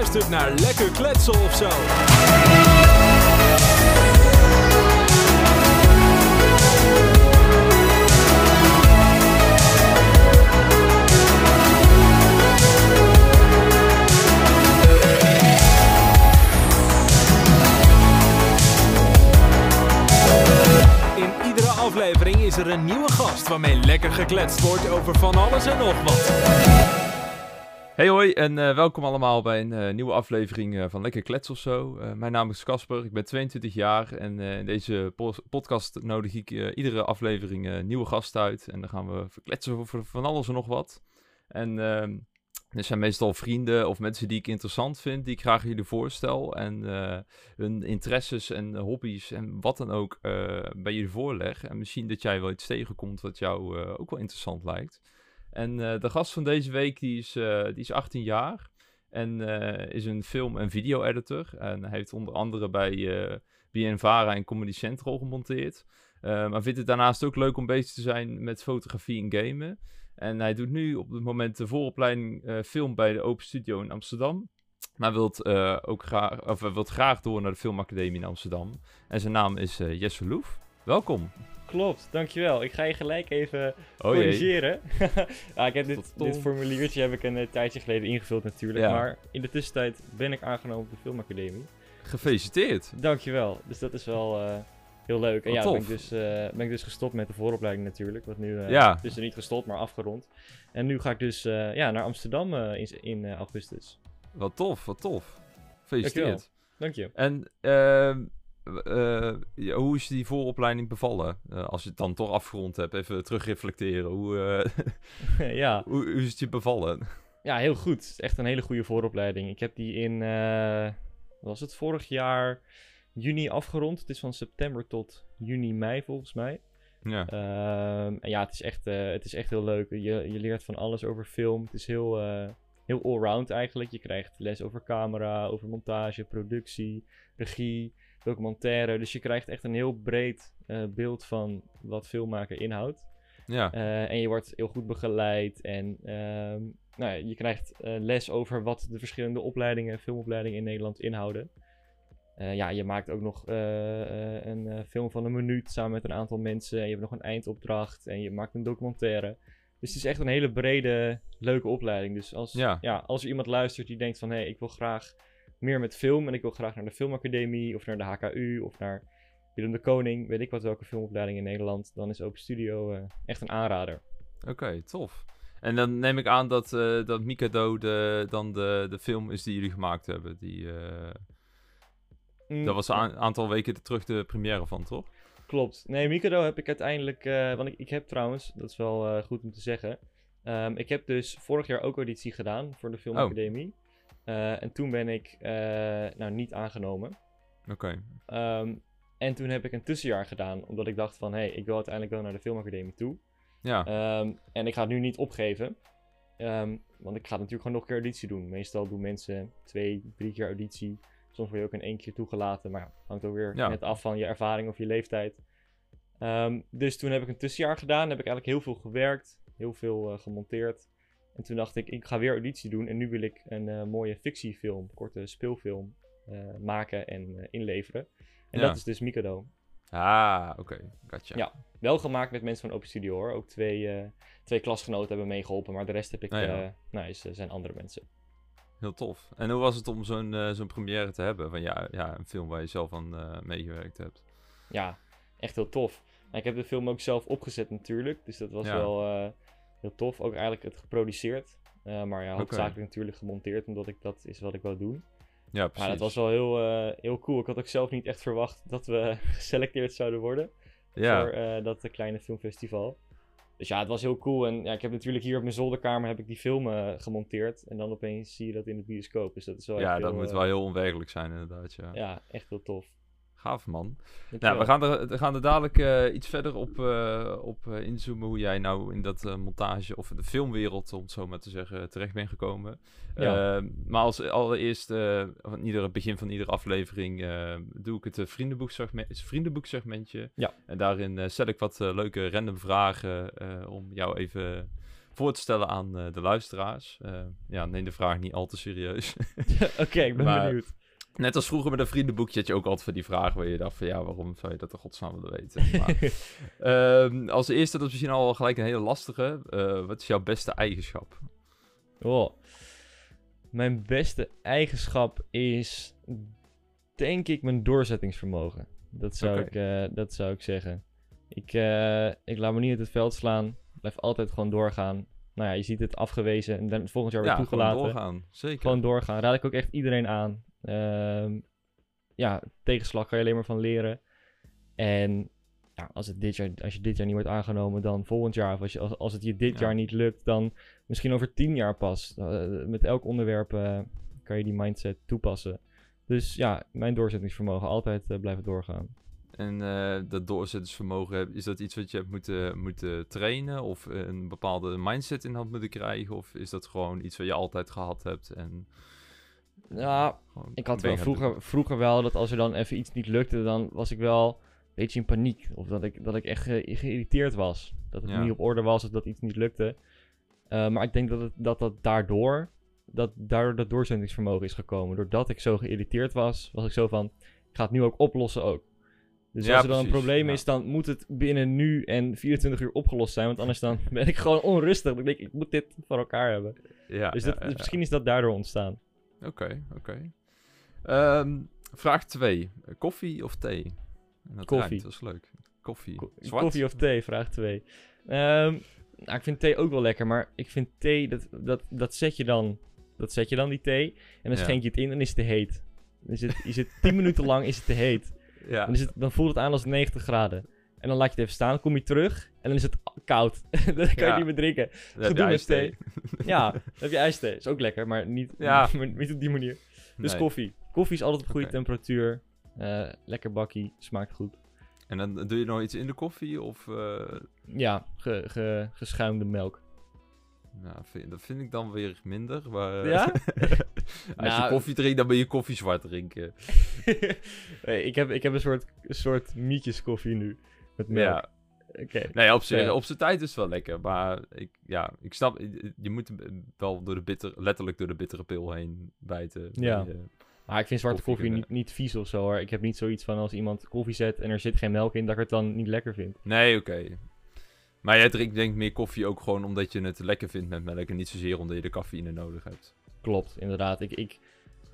luistert naar Lekker Kletsen of zo. In iedere aflevering is er een nieuwe gast waarmee lekker gekletst wordt over van alles en nog wat. Hey hoi en eh, welkom allemaal bij een eh, nieuwe aflevering eh, van Lekker Klets of zo. Mijn naam is Casper, ik ben 22 jaar en in deze po- podcast nodig ik iedere aflevering nieuwe gasten uit. En dan gaan we verkletsen over van alles en nog wat. En ehm er zijn meestal vrienden of mensen die ik interessant vind, die ik graag jullie voorstel. En hun interesses en hobby's en wat dan ook bij jullie voorleg. En misschien dat jij wel iets tegenkomt wat jou ook wel interessant lijkt. En eh, de gast van deze week die is, eh, die is 18 jaar en eh, is een film- en video-editor. En hij heeft onder andere bij eh BNVARA en Comedy Central gemonteerd. Maar vindt het daarnaast ook leuk om bezig te zijn met fotografie en gamen. En hij doet nu op het moment de vooropleiding eh, film bij de Open Studio in Amsterdam. Maar wilt, ook graag, of, wilt graag door naar de Filmacademie in Amsterdam. En zijn naam is eh, Jesse Loef. Welkom. Klopt, dankjewel. Ik ga je gelijk even Oh corrigeren. ja, ik heb dit, dit formuliertje heb ik een eh, tijdje geleden ingevuld natuurlijk. Ja. Maar in de tussentijd ben ik aangenomen op de Filmacademie. Gefeliciteerd. Dankjewel. Dus dat is wel eh, heel leuk. En Wat ja, ben ik, dus, eh, ben ik dus gestopt met de vooropleiding natuurlijk. Wat nu, eh, Ja. dus er niet gestopt, maar afgerond. En nu ga ik dus ja, naar Amsterdam in, in augustus. Wat tof, wat tof. Gefeliciteerd. Dank je. En eh, ja, hoe is die vooropleiding bevallen? Eh, als je het dan toch afgerond hebt, even terugreflecteren. Hoe, eh, ja. hoe, hoe is het je bevallen? Ja, heel goed. Het is echt een hele goede vooropleiding. Ik heb die in, eh, was het, vorig jaar juni afgerond. Het is van september tot juni, mei volgens mij. Ja, Ehm, en ja, het is, echt, eh, het is echt heel leuk. Je, je leert van alles over film. Het is heel, eh, heel allround eigenlijk. Je krijgt les over camera, over montage, productie, regie, documentaire. Dus je krijgt echt een heel breed eh, beeld van wat filmmaken inhoudt. ja. Eh, en je wordt heel goed begeleid. En ehm, nou ja, je krijgt eh, les over wat de verschillende opleidingen, filmopleidingen in Nederland inhouden. Ja, je maakt ook nog een film van een minuut samen met een aantal mensen. En je hebt nog een eindopdracht. En je maakt een documentaire. Dus het is echt een hele brede, leuke opleiding. Dus als, Ja. ja. als er iemand luistert die denkt van... hé, hey, ik wil graag meer met film. En ik wil graag naar de filmacademie of naar de HKU of naar Willem de Koning. Weet ik wat, welke filmopleiding in Nederland. Dan is Open Studio eh, echt een aanrader. Oké, tof. En dan neem ik aan dat, eh dat Mikado de, dan de, de film is die jullie gemaakt hebben. Die, eh, Mm, dat was een aantal weken terug de première van, toch? Klopt. Nee, Mikado heb ik uiteindelijk... want ik, ik heb trouwens, dat is wel goed om te zeggen... ehm, ik heb dus vorig jaar ook auditie gedaan voor de Filmacademie. Eh, en toen ben ik eh, nou niet aangenomen. Oké. Ehm, en toen heb ik een tussenjaar gedaan, omdat ik dacht van... hé, hey, ik wil uiteindelijk wel naar de Filmacademie toe. Ja, Ehm, en ik ga het nu niet opgeven. Ehm, want ik ga natuurlijk gewoon nog een keer auditie doen. Meestal doen mensen twee, drie keer auditie. Soms word je ook in één keer toegelaten. Maar hangt ook weer Ja. net af van je ervaring of je leeftijd. Dus toen heb ik een tussenjaar gedaan. Heb ik eigenlijk heel veel gewerkt. Heel veel eh, gemonteerd. En toen dacht ik, ik ga weer auditie doen. En nu wil ik een eh, mooie fictiefilm, korte speelfilm eh, maken en eh, inleveren. En Ja. dat is dus Mikado. ah, oké. Gotcha. Ja. Wel gemaakt met mensen van Open Studio hoor. Ook twee, twee klasgenoten hebben meegeholpen. Maar de rest heb ik, Ah, ja. nou, is, zijn andere mensen. Heel tof. En hoe was het om zo'n zo'n première te hebben? Van ja, ja, een film waar je zelf aan meegewerkt hebt. Ja, echt heel tof. Nou, ik heb de film ook zelf opgezet natuurlijk. Dus dat was Ja. wel heel tof. Ook eigenlijk het geproduceerd. Eh, maar ja, hoofdzakelijk natuurlijk gemonteerd. Omdat ik dat is wat ik wil doen. Ja, precies. Maar dat was wel heel, eh, heel cool. Ik had ook zelf niet echt verwacht dat we geselecteerd zouden worden. ja. voor eh, dat kleine filmfestival. Dus ja, het was heel cool. En ja, ik heb natuurlijk hier op mijn zolderkamer heb ik die film eh, gemonteerd. En dan opeens zie je dat in de bioscoop. Dus dat is wel ja, dat heel, moet wel heel onwerkelijk zijn inderdaad, ja. Ja, echt heel tof. Gaaf man. Dankjewel. Nou, we gaan er, we gaan er dadelijk eh, iets verder op, eh, op eh, inzoomen hoe jij nou in dat montage of de filmwereld, om het zo maar te zeggen, terecht bent gekomen. Ja. Eh, maar als allereerst, aan iedere begin van iedere aflevering, doe ik het vriendenboeksegment, vriendenboeksegmentje. Ja. En daarin stel ik wat leuke random vragen om jou even voor te stellen aan de luisteraars. Ja, neem de vraag niet al te serieus. Oké, ik ben Maar- benieuwd. Net als vroeger met een vriendenboekje had je ook altijd van die vraag waar je dacht van ja, waarom zou je dat in godsnaam willen weten? Maar, ehm, als eerste, dat is misschien al gelijk een hele lastige. Eh, wat is jouw beste eigenschap? Oh. Mijn beste eigenschap is, denk ik, mijn doorzettingsvermogen. Dat zou, ik, eh, dat zou ik zeggen. Ik, eh, ik laat me niet uit het veld slaan. Blijf altijd gewoon doorgaan. Nou ja, je ziet het afgewezen en dan volgend jaar weer ja, gewoon doorgaan. Zeker. Gewoon doorgaan. Raad ik ook echt iedereen aan. Ehm, ja, tegenslag kan je alleen maar van leren. En ja, als, het dit jaar, als je dit jaar niet wordt aangenomen, dan volgend jaar. Of als, je, als, als het je dit Ja. jaar niet lukt, dan misschien over tien jaar pas. Eh, met elk onderwerp eh, kan je die mindset toepassen. Dus ja, mijn doorzettingsvermogen altijd eh, blijven doorgaan. En dat doorzettingsvermogen, is dat iets wat je hebt moeten, moeten trainen? Of een bepaalde mindset in had moeten krijgen? Of is dat gewoon iets wat je altijd gehad hebt? En Ja, gewoon ik had wel vroeger, vroeger wel dat als er dan even iets niet lukte, dan was ik wel een beetje in paniek. Of dat ik, dat ik echt ge- geïrriteerd was. Dat het Ja. niet op orde was of dat iets niet lukte. Eh, maar ik denk dat het, dat, dat daardoor, dat daardoor dat doorzettingsvermogen is gekomen. Doordat ik zo geïrriteerd was, was ik zo van, ik ga het nu ook oplossen ook. Dus Ja, als er dan een precies, probleem ja. is, dan moet het binnen nu en 24 uur opgelost zijn. Want anders dan ben ik gewoon onrustig. Dan denk ik, ik moet dit voor elkaar hebben. Ja, Dus ja, dat, ja, ja. misschien is dat daardoor ontstaan. Oké, oké. Ehm, vraag 2. Koffie of thee? Dat Koffie. rijmt, dat is leuk. Koffie. Ko- Zwart? Koffie of thee, vraag 2. nou, ik vind thee ook wel lekker, maar ik vind thee, dat, dat, dat, zet, je dan, dat zet je dan die thee. En dan Ja. schenk je het in en is het te heet. Is het, is het 10 minuten lang is het te heet. Ja, Dan, is het, dan voelt het aan als 90 graden. En dan laat je het even staan, dan kom je terug en dan is het koud. dan kan je Ja. niet meer drinken. gedoe met ijsthee. Ja, dan heb je ijsthee. Is ook lekker, maar niet, Ja. niet op die manier. Dus Nee. koffie. Koffie is altijd op goede temperatuur. Eh, lekker bakkie, smaakt goed. En dan doe je nog iets in de koffie? Of, eh, Ja, ge, ge, geschuimde melk. nou, vind, dat vind ik dan weer minder. Maar, eh, Ja? als je Nou- koffie drinkt, dan ben je koffie zwart drinken. nee, ik, heb, ik heb een soort, een soort mietjes koffie nu. Met melk. Ja, Oké. nee, op, Ja. zijn tijd is het wel lekker. Maar ik, ja, ik snap, je moet wel door de bitter, letterlijk door de bittere pil heen bijten. Ja. bij, eh, Maar ik vind zwarte Koffie niet, niet vies of zo hoor. Ik heb niet zoiets van als iemand koffie zet en er zit geen melk in, dat ik het dan niet lekker vind. Nee, oké. Maar jij drinkt denk ik meer koffie ook gewoon omdat je het lekker vindt met melk. En niet zozeer omdat je de cafeïne nodig hebt. Klopt, inderdaad. Ik, ik,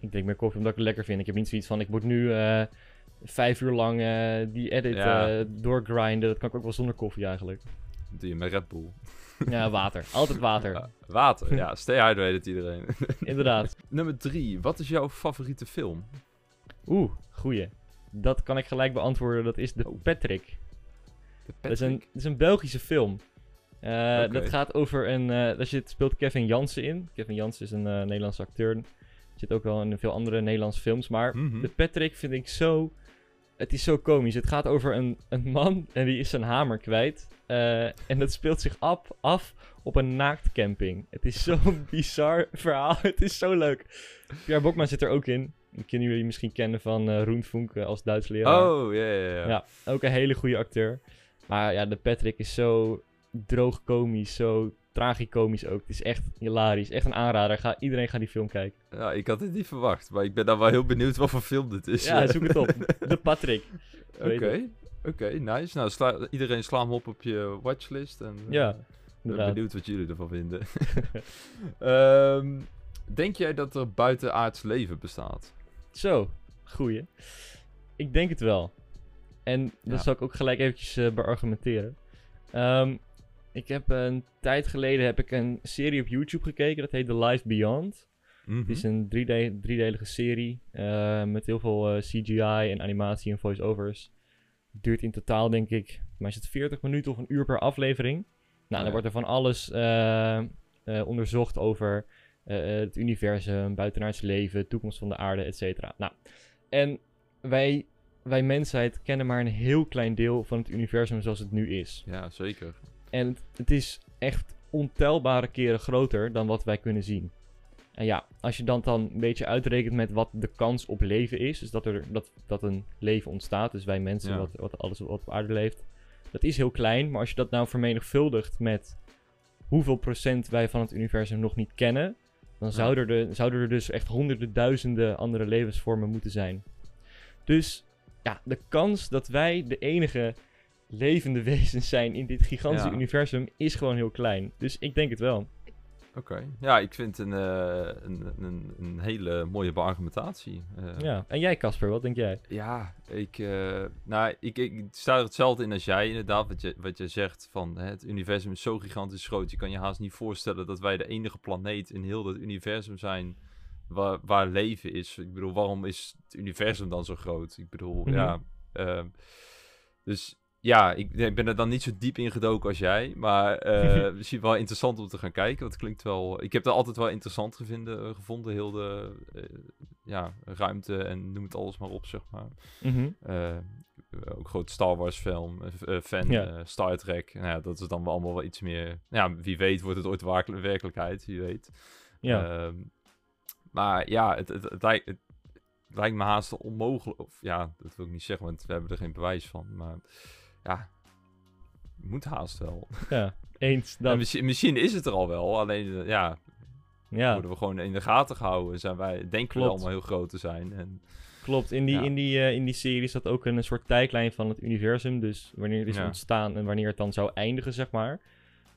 ik drink meer koffie omdat ik het lekker vind. Ik heb niet zoiets van, ik moet nu eh, vijf uur lang eh, die edit Ja. eh, doorgrinden. Dat kan ik ook wel zonder koffie eigenlijk. Dat doe je met Red Bull. Ja, water. Altijd water. Ja, water, ja. Stay hydrated iedereen. Inderdaad. Nummer drie. Wat is jouw favoriete film? Oeh, goeie. Dat kan ik gelijk beantwoorden. Dat is The Oh. Patrick. De Dat is, een, Patrick? dat is een Belgische film. Eh. Dat gaat over een. eh daar zit, speelt Kevin Jansen in. Kevin Jansen is een eh, Nederlandse acteur. Zit ook wel in veel andere Nederlandse films. Maar Mhm. de Patrick vind ik zo. Het is zo komisch. Het gaat over een, een man en die is zijn hamer kwijt. Eh, en dat speelt zich af, af op een naaktcamping. Het is zo'n bizar verhaal. Het is zo leuk. Pierre Bokma zit er ook in. Die kunnen jullie misschien kennen van eh Roen Funke als Duits leraar. Oh, ja, ja, ja. Ja, ook een hele goede acteur. Maar ja, de Patrick is zo droog komisch, zo tragicomisch ook. Het is echt hilarisch, echt een aanrader. Ga, iedereen gaat die film kijken. Ja, ik had het niet verwacht. Maar ik ben dan wel heel benieuwd wat voor film dit is. Ja, zoek het op. De Patrick. Oké, oké, nice. Nou, sla- iedereen sla hem op op je watchlist. En, eh, Ja, ik ben benieuwd wat jullie ervan vinden. Ehm, denk jij dat er buitenaards leven bestaat? Zo, goeie. Ik denk het wel. En dat Ja. zal ik ook gelijk eventjes eh, beargumenteren. Ehm, ik heb een tijd geleden heb ik een serie op YouTube gekeken. Dat heet The Life Beyond. Mhm. Het is een driede- driedelige serie eh, met heel veel eh, CGI en animatie en voice-overs. Duurt in totaal denk ik, maar is het 40 minuten of een uur per aflevering. Nou, dan ja. wordt er van alles eh, onderzocht over het universum, buitenaards leven, toekomst van de aarde, et cetera. Nou, en wij, wij mensheid kennen maar een heel klein deel van het universum zoals het nu is. Ja, zeker. En het, het is echt ontelbare keren groter dan wat wij kunnen zien. En ja, als je dan, dan een beetje uitrekent met wat de kans op leven is, dus dat er dat, dat een leven ontstaat, dus wij mensen, Ja. wat, wat alles wat op aarde leeft, dat is heel klein. Maar als je dat nou vermenigvuldigt met hoeveel procent wij van het universum nog niet kennen, dan Ja. zouden, er, zouden er dus echt honderden duizenden andere levensvormen moeten zijn. Dus ja, de kans dat wij de enige levende wezens zijn in dit gigantische Ja. universum is gewoon heel klein. Dus ik denk het wel. Oké. Ja, ik vind het een, eh, een, een, een hele mooie beargumentatie. Eh, Ja. En jij, Casper, wat denk jij? Ja, ik, eh, nou, ik, ik sta er hetzelfde in als jij inderdaad. Wat je, wat je zegt van hè, het universum is zo gigantisch groot. Je kan je haast niet voorstellen dat wij de enige planeet in heel het universum zijn waar, waar leven is. Ik bedoel, waarom is het universum dan zo groot? Ik bedoel, Mhm. ja. ehm, dus ja, ik, ik ben er dan niet zo diep in gedoken als jij. Maar eh, misschien wel interessant om te gaan kijken. Want het klinkt wel. Ik heb het altijd wel interessant gevinden, eh, gevonden. Heel de eh, ja, ruimte en noem het alles maar op, zeg maar. Mhm. Ook groot Star Wars film, fan, Ja. Star Trek. Nou ja, dat is dan wel allemaal wel iets meer... Ja, wie weet wordt het ooit werkelijk- werkelijkheid, wie weet. Ja. Ehm, maar ja, het, het, het, lijkt, het lijkt me haast onmogelijk. Of ja, dat wil ik niet zeggen, want we hebben er geen bewijs van. Maar ja, moet haast wel. ja. Eens En dat. misschien, misschien is het er al wel, alleen eh, ja, Ja. worden we gewoon in de gaten gehouden. Zijn wij, denken we Klopt. allemaal heel groot te zijn. En, Klopt, in die, Ja. in, die, eh, in die serie staat ook een, soort tijdlijn van het universum. Dus wanneer het is Ja. ontstaan en wanneer het dan zou eindigen, zeg maar.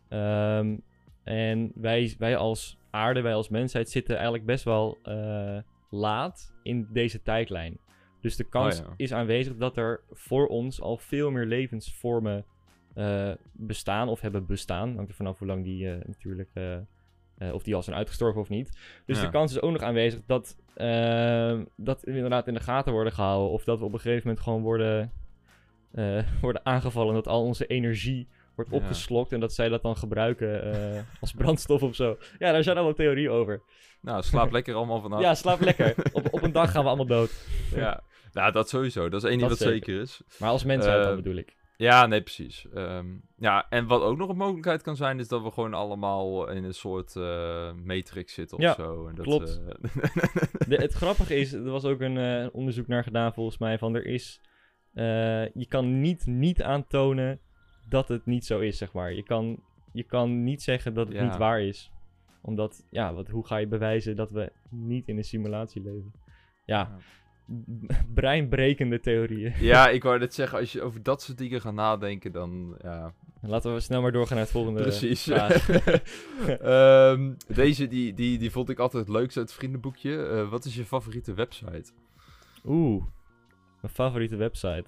Ehm, en wij, wij als aarde, wij als mensheid zitten eigenlijk best wel eh, laat in deze tijdlijn. Dus de kans Oh ja. is aanwezig dat er voor ons al veel meer levensvormen eh, bestaan of hebben bestaan. Hangt er vanaf hoe lang die eh, natuurlijk... eh, of die al zijn uitgestorven of niet. Dus Ja. de kans is ook nog aanwezig dat, dat we inderdaad in de gaten worden gehouden. Of dat we op een gegeven moment gewoon worden, worden aangevallen. Dat al onze energie wordt opgeslokt. En dat zij dat dan gebruiken eh, als brandstof of zo. Ja, daar zijn allemaal theorieën over. nou, slaap lekker allemaal vanaf. Ja, slaap lekker. op, op een dag gaan we allemaal dood. Ja, nou, dat sowieso. Dat is één ding wat zeker. zeker is. Maar als mensheid dan Eh, bedoel ik. Ja, nee, precies. Ehm, ja, en wat ook nog een mogelijkheid kan zijn, is dat we gewoon allemaal in een soort eh, matrix zitten of Ja, zo. En dat, klopt. eh, De, het grappige is, er was ook een onderzoek naar gedaan volgens mij. Van er is, je kan niet, niet aantonen dat het niet zo is, zeg maar. Je kan, je kan niet zeggen dat het Ja. niet waar is. Omdat, ja, wat, hoe ga je bewijzen dat we niet in een simulatie leven? Ja, breinbrekende theorieën. ja, ik wou net zeggen, als je over dat soort dingen gaat nadenken, dan ja, Laten we snel maar doorgaan naar het volgende precies. Ehm, deze, die, die, die vond ik altijd het leukste uit het vriendenboekje. Eh, wat is je favoriete website? Oeh, mijn favoriete website.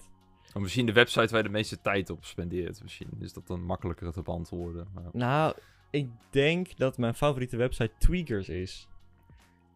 Misschien de website waar je de meeste tijd op spendeert. Misschien is dat dan makkelijker te beantwoorden. maar- Nou, ik denk dat mijn favoriete website Tweakers is.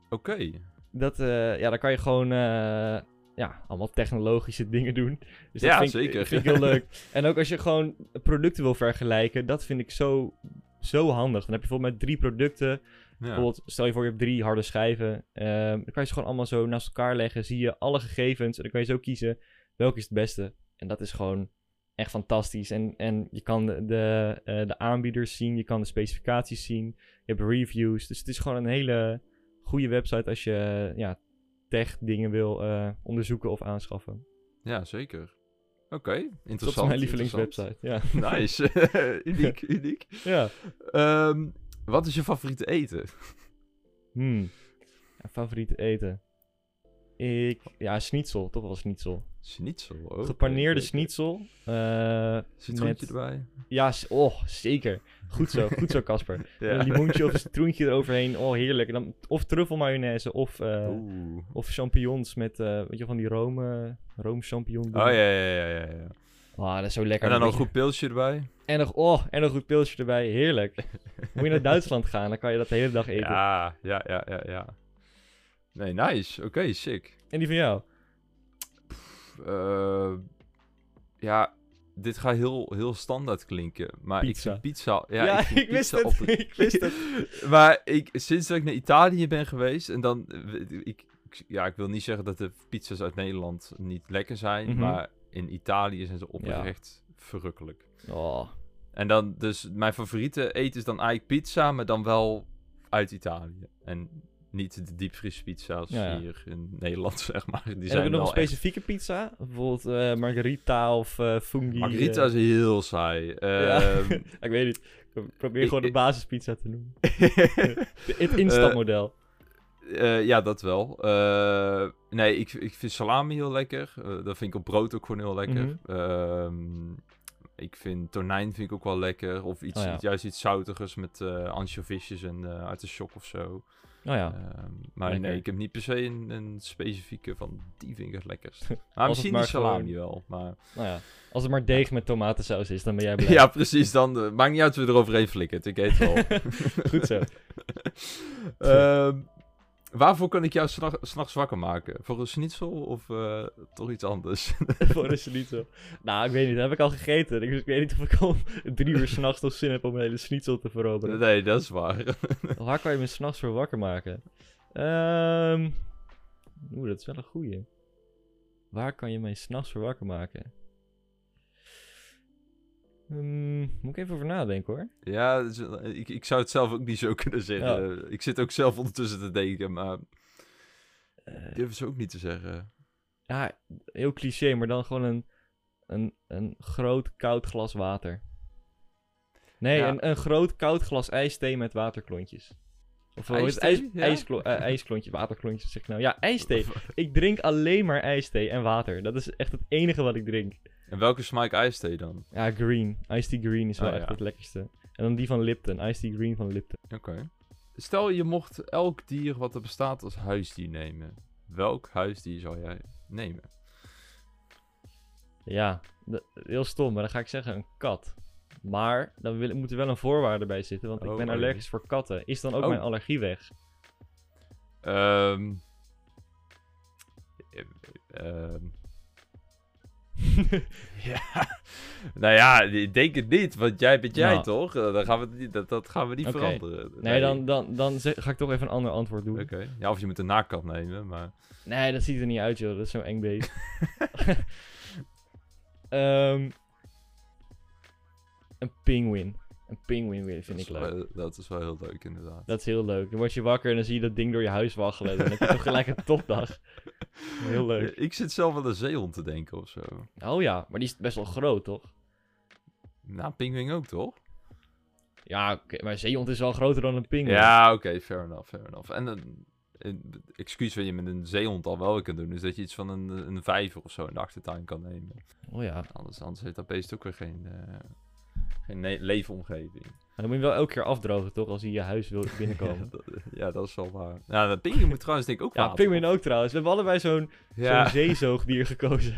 Oké. Dat, eh, ja, daar kan je gewoon eh, ja, allemaal technologische dingen doen. Dus dat Ja, vind, ik- zeker. vind ik heel leuk. En ook als je gewoon producten wil vergelijken, dat vind ik zo, zo handig. Dan heb je bijvoorbeeld met drie producten, Ja. bijvoorbeeld stel je voor je hebt drie harde schijven. ehm, dan kan je ze gewoon allemaal zo naast elkaar leggen, zie je alle gegevens en dan kan je zo kiezen welke is het beste. En dat is gewoon echt fantastisch. En, en je kan de, de, eh, de aanbieders zien, je kan de specificaties zien, je hebt reviews. Dus het is gewoon een hele goede website als je eh, ja, tech dingen wil eh, onderzoeken of aanschaffen. Ja, zeker. Oké, interessant. dat is mijn lievelingswebsite. Ja. Nice. uniek, uniek. ja. Ehm, wat is je favoriete eten? Hmm. Ja, favoriete eten. Ik, ja, schnitzel, toch wel schnitzel. Schnitzel. oké, Gepaneerde schnitzel. eh, Citroentje met- erbij. Ja, oh, zeker. Goed zo, goed zo, Casper. Ja. Een limoentje of een citroentje eroverheen. Oh, heerlijk. En dan, of truffelmayonaise of, eh, of champignons met, eh, weet je, van die room, eh room champignon. Oh ja, ja, ja, ja. ja. Oh, dat is zo lekker. En dan nog een goed pilsje erbij. En nog, oh, en nog een goed pilsje erbij. Heerlijk. Moet je naar Duitsland gaan, dan kan je dat de hele dag eten. Ja, ja, ja, ja, ja. Nee, nice. Oké, sick. En die van jou? Eh, ja, dit gaat heel, heel standaard klinken. Maar Pizza. ik pizza... Ja, Ja, ik, wist pizza het. op een- Ik wist het. maar ik, sinds dat ik naar Italië ben geweest... En dan... eh, Ik, ik- ja, ik wil niet zeggen dat de pizza's uit Nederland niet lekker zijn. Mhm. Maar in Italië zijn ze oprecht verrukkelijk. Oh, En dan, dus mijn favoriete eten is dan eigenlijk pizza, maar dan wel uit Italië. En niet de diepvriespizza's Ja, ja. hier in Nederland, zeg maar. Die En zijn hebben we nog een specifieke pizza? Bijvoorbeeld eh, margarita of eh fungi? Margarita eh. is heel saai. Ehm, ik weet niet. Ik probeer gewoon de basispizza te noemen. Het instapmodel. Ja, dat wel. Nee, ik, ik vind salami heel lekker. Eh, dat vind ik op brood ook gewoon heel lekker. Mhm. Ehm, ik vind tonijn vind ik ook wel lekker. Of iets, Oh ja. juist iets zoutigers met ansjovisjes en uit de shop of zo. Oh ja. Ehm, maar Lekker. nee, ik heb niet per se een, een specifieke van die vind ik het lekkerst. Maar misschien maar die salami gewoon- wel. Maar... Nou ja. Als het maar deeg met tomatensaus is, dan ben jij blij. Ja, precies. Dan eh, maakt niet uit wie eroverheen flikkert. Ik eet wel. Goed zo. Ehm, waarvoor kan ik jou s'nacht- s'nachts wakker maken? Voor een schnitzel of eh, toch iets anders? Voor een schnitzel. Nou, ik weet niet. Dat heb ik al gegeten. Dus ik weet niet of ik al drie uur s'nachts nog zin heb om een hele schnitzel te veroveren. nee, dat is waar. Waar kan je me s'nachts voor wakker maken? Ehm Oeh, dat is wel een goeie. Waar kan je mij s'nachts voor wakker maken? Hmm, moet ik even over nadenken hoor. ja, dus, eh, ik, ik zou het zelf ook niet zo kunnen zeggen. Ik zit ook zelf ondertussen te denken, maar Eh, ik durf het zo ook niet te zeggen. ja, heel cliché, maar dan gewoon een, een, een groot koud glas water. Nee, Ja. een, een groot koud glas ijsthee met waterklontjes. Of? IJsthee? IJs, Ja? ijsklo- eh, ijsklontjes, waterklontjes zeg ik nou. Ja, ijsthee. Ik drink alleen maar ijsthee en water. Dat is echt het enige wat ik drink. En welke smaak ijsthee dan? Ja, green. Tea green is wel Ah, echt ja. het lekkerste. En dan die van Lipton. Tea green van Lipton. Oké. Stel je mocht elk dier wat er bestaat als huisdier nemen. Welk huisdier zou jij nemen? Ja, heel stom, maar dan ga ik zeggen een kat. Maar dan wil, moet er wel een voorwaarde bij zitten, want ik Oh, ben oh. allergisch voor katten. Is dan ook Oh. mijn allergie weg? Ehm eh, ehm, ja, nou ja, ik denk het niet, want jij bent jij Nou. toch? Eh, Dan gaan we niet, dat, dat gaan we niet veranderen. nee, dan, dan, dan zeg- ga ik toch even een ander antwoord doen. Oké, ja, of je moet een naakkat nemen, maar... Nee, dat ziet er niet uit, joh. Dat is zo eng beest. Ehm, een pinguïn. Een pinguïn weer vind dat ik leuk. wel- dat is wel heel leuk, inderdaad. Dat is heel leuk. Dan word je wakker en dan zie je dat ding door je huis waggelen. En dan heb je toch gelijk een topdag. Heel leuk. Ik zit zelf wel aan een zeehond te denken of zo. Oh ja, maar die is best wel groot, toch? Nou, pingwing ook, toch? Ja, oké, maar een zeehond is wel groter dan een pinguïn. Ja, oké, fair enough, fair enough. En een, een excuus wat je met een zeehond al wel kunt doen, is dat je iets van een, een vijver of zo in de achtertuin kan nemen. Oh ja. Anders, anders heeft dat beest ook weer geen, eh, geen leefomgeving. Maar dan moet je wel elke keer afdrogen, toch? Als hij je huis wil Ja binnenkomen. dat, ja, dat is wel waar. Nou, dat pinguïn moet trouwens denk ik ook Ja, pinguïn ook trouwens. We hebben allebei zo'n Ja. zo'n zeezoogdier gekozen.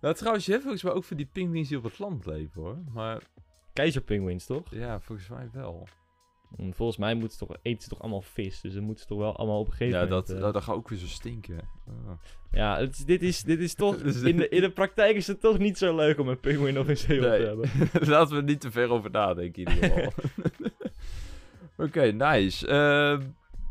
Nou, trouwens, je hebt volgens mij ook voor die pinguïns die op het land leven, hoor. Maar Keizerpinguïns, toch? ja, volgens mij wel. En volgens mij moeten ze toch, eten ze toch allemaal vis. Dus dan moeten ze toch wel allemaal op een gegeven Ja, moment... dat, eh, dat, dat gaat ook weer zo stinken. Oh. Ja, het dit, is, dit is toch... Dus- in, de, in de praktijk is het toch niet zo leuk om een pinguïn een zeehond Nee. te hebben. Laten we er niet te ver over nadenken in ieder geval. Oké, nice. Ehm,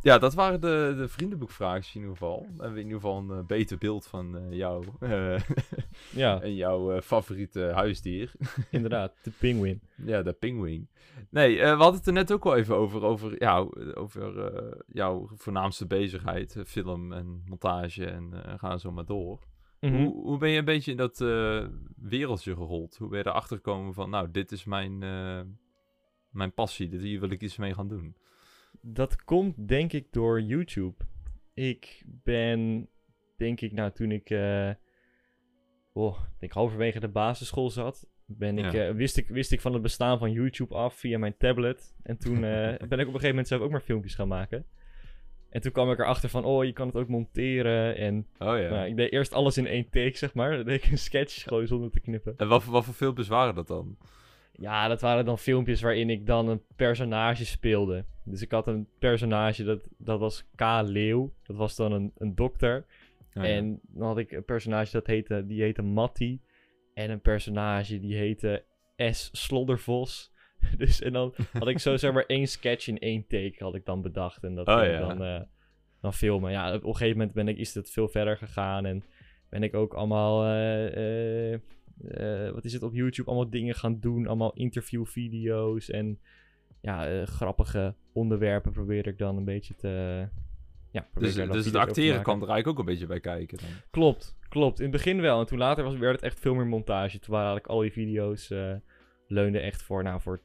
ja, dat waren de, de vriendenboekvragen in ieder geval. Dan hebben we in ieder geval een eh, beter beeld van eh, jou eh, Ja, en jouw favoriete huisdier. inderdaad. De pinguïn. ja, de pinguïn. Nee, we hadden het er net ook al even over, over, ja, over jouw voornaamste bezigheid. film en montage en gaan zo maar door. Mhm. Hoe, hoe ben je een beetje in dat wereldje gerold? Hoe ben je erachter gekomen van, nou, dit is mijn, mijn passie, dit, hier wil ik iets mee gaan doen? Dat komt denk ik door YouTube. Ik ben, denk ik, nou toen ik, eh oh, denk halverwege de basisschool zat, ben ik, Ja. eh, wist, ik, wist ik van het bestaan van YouTube af via mijn tablet. En toen eh, ben ik op een gegeven moment zelf ook maar filmpjes gaan maken. En toen kwam ik erachter van, oh, je kan het ook monteren. En Oh ja. nou, ik deed eerst alles in één take, zeg maar. Dan deed ik een sketch gewoon zonder te knippen. En wat, voor- wat voor filmpjes waren dat dan? Ja, dat waren dan filmpjes waarin ik dan een personage speelde. Dus ik had een personage, dat, dat was K. Leeuw. Dat was dan een, een dokter. Oh ja. En dan had ik een personage dat heette, die heette Matty. En een personage die heette S. Sloddervos. Dus en dan had ik zo zeg maar één sketch in één take had ik dan bedacht. En dat Oh, ja. dan, eh, dan filmen. Ja, op een gegeven moment ben ik, is het veel verder gegaan. En ben ik ook allemaal, eh, eh, eh, wat is het, op YouTube allemaal dingen gaan doen. Allemaal interviewvideo's en ja, eh, grappige onderwerpen probeer ik dan een beetje te, ja, Dus, dus het acteren kan er eigenlijk ook een beetje bij kijken dan. Klopt, klopt. In het begin wel. En toen later was, werd het echt veel meer montage. Toen waren eigenlijk al die video's eh leunden echt voor, nou, voor 80%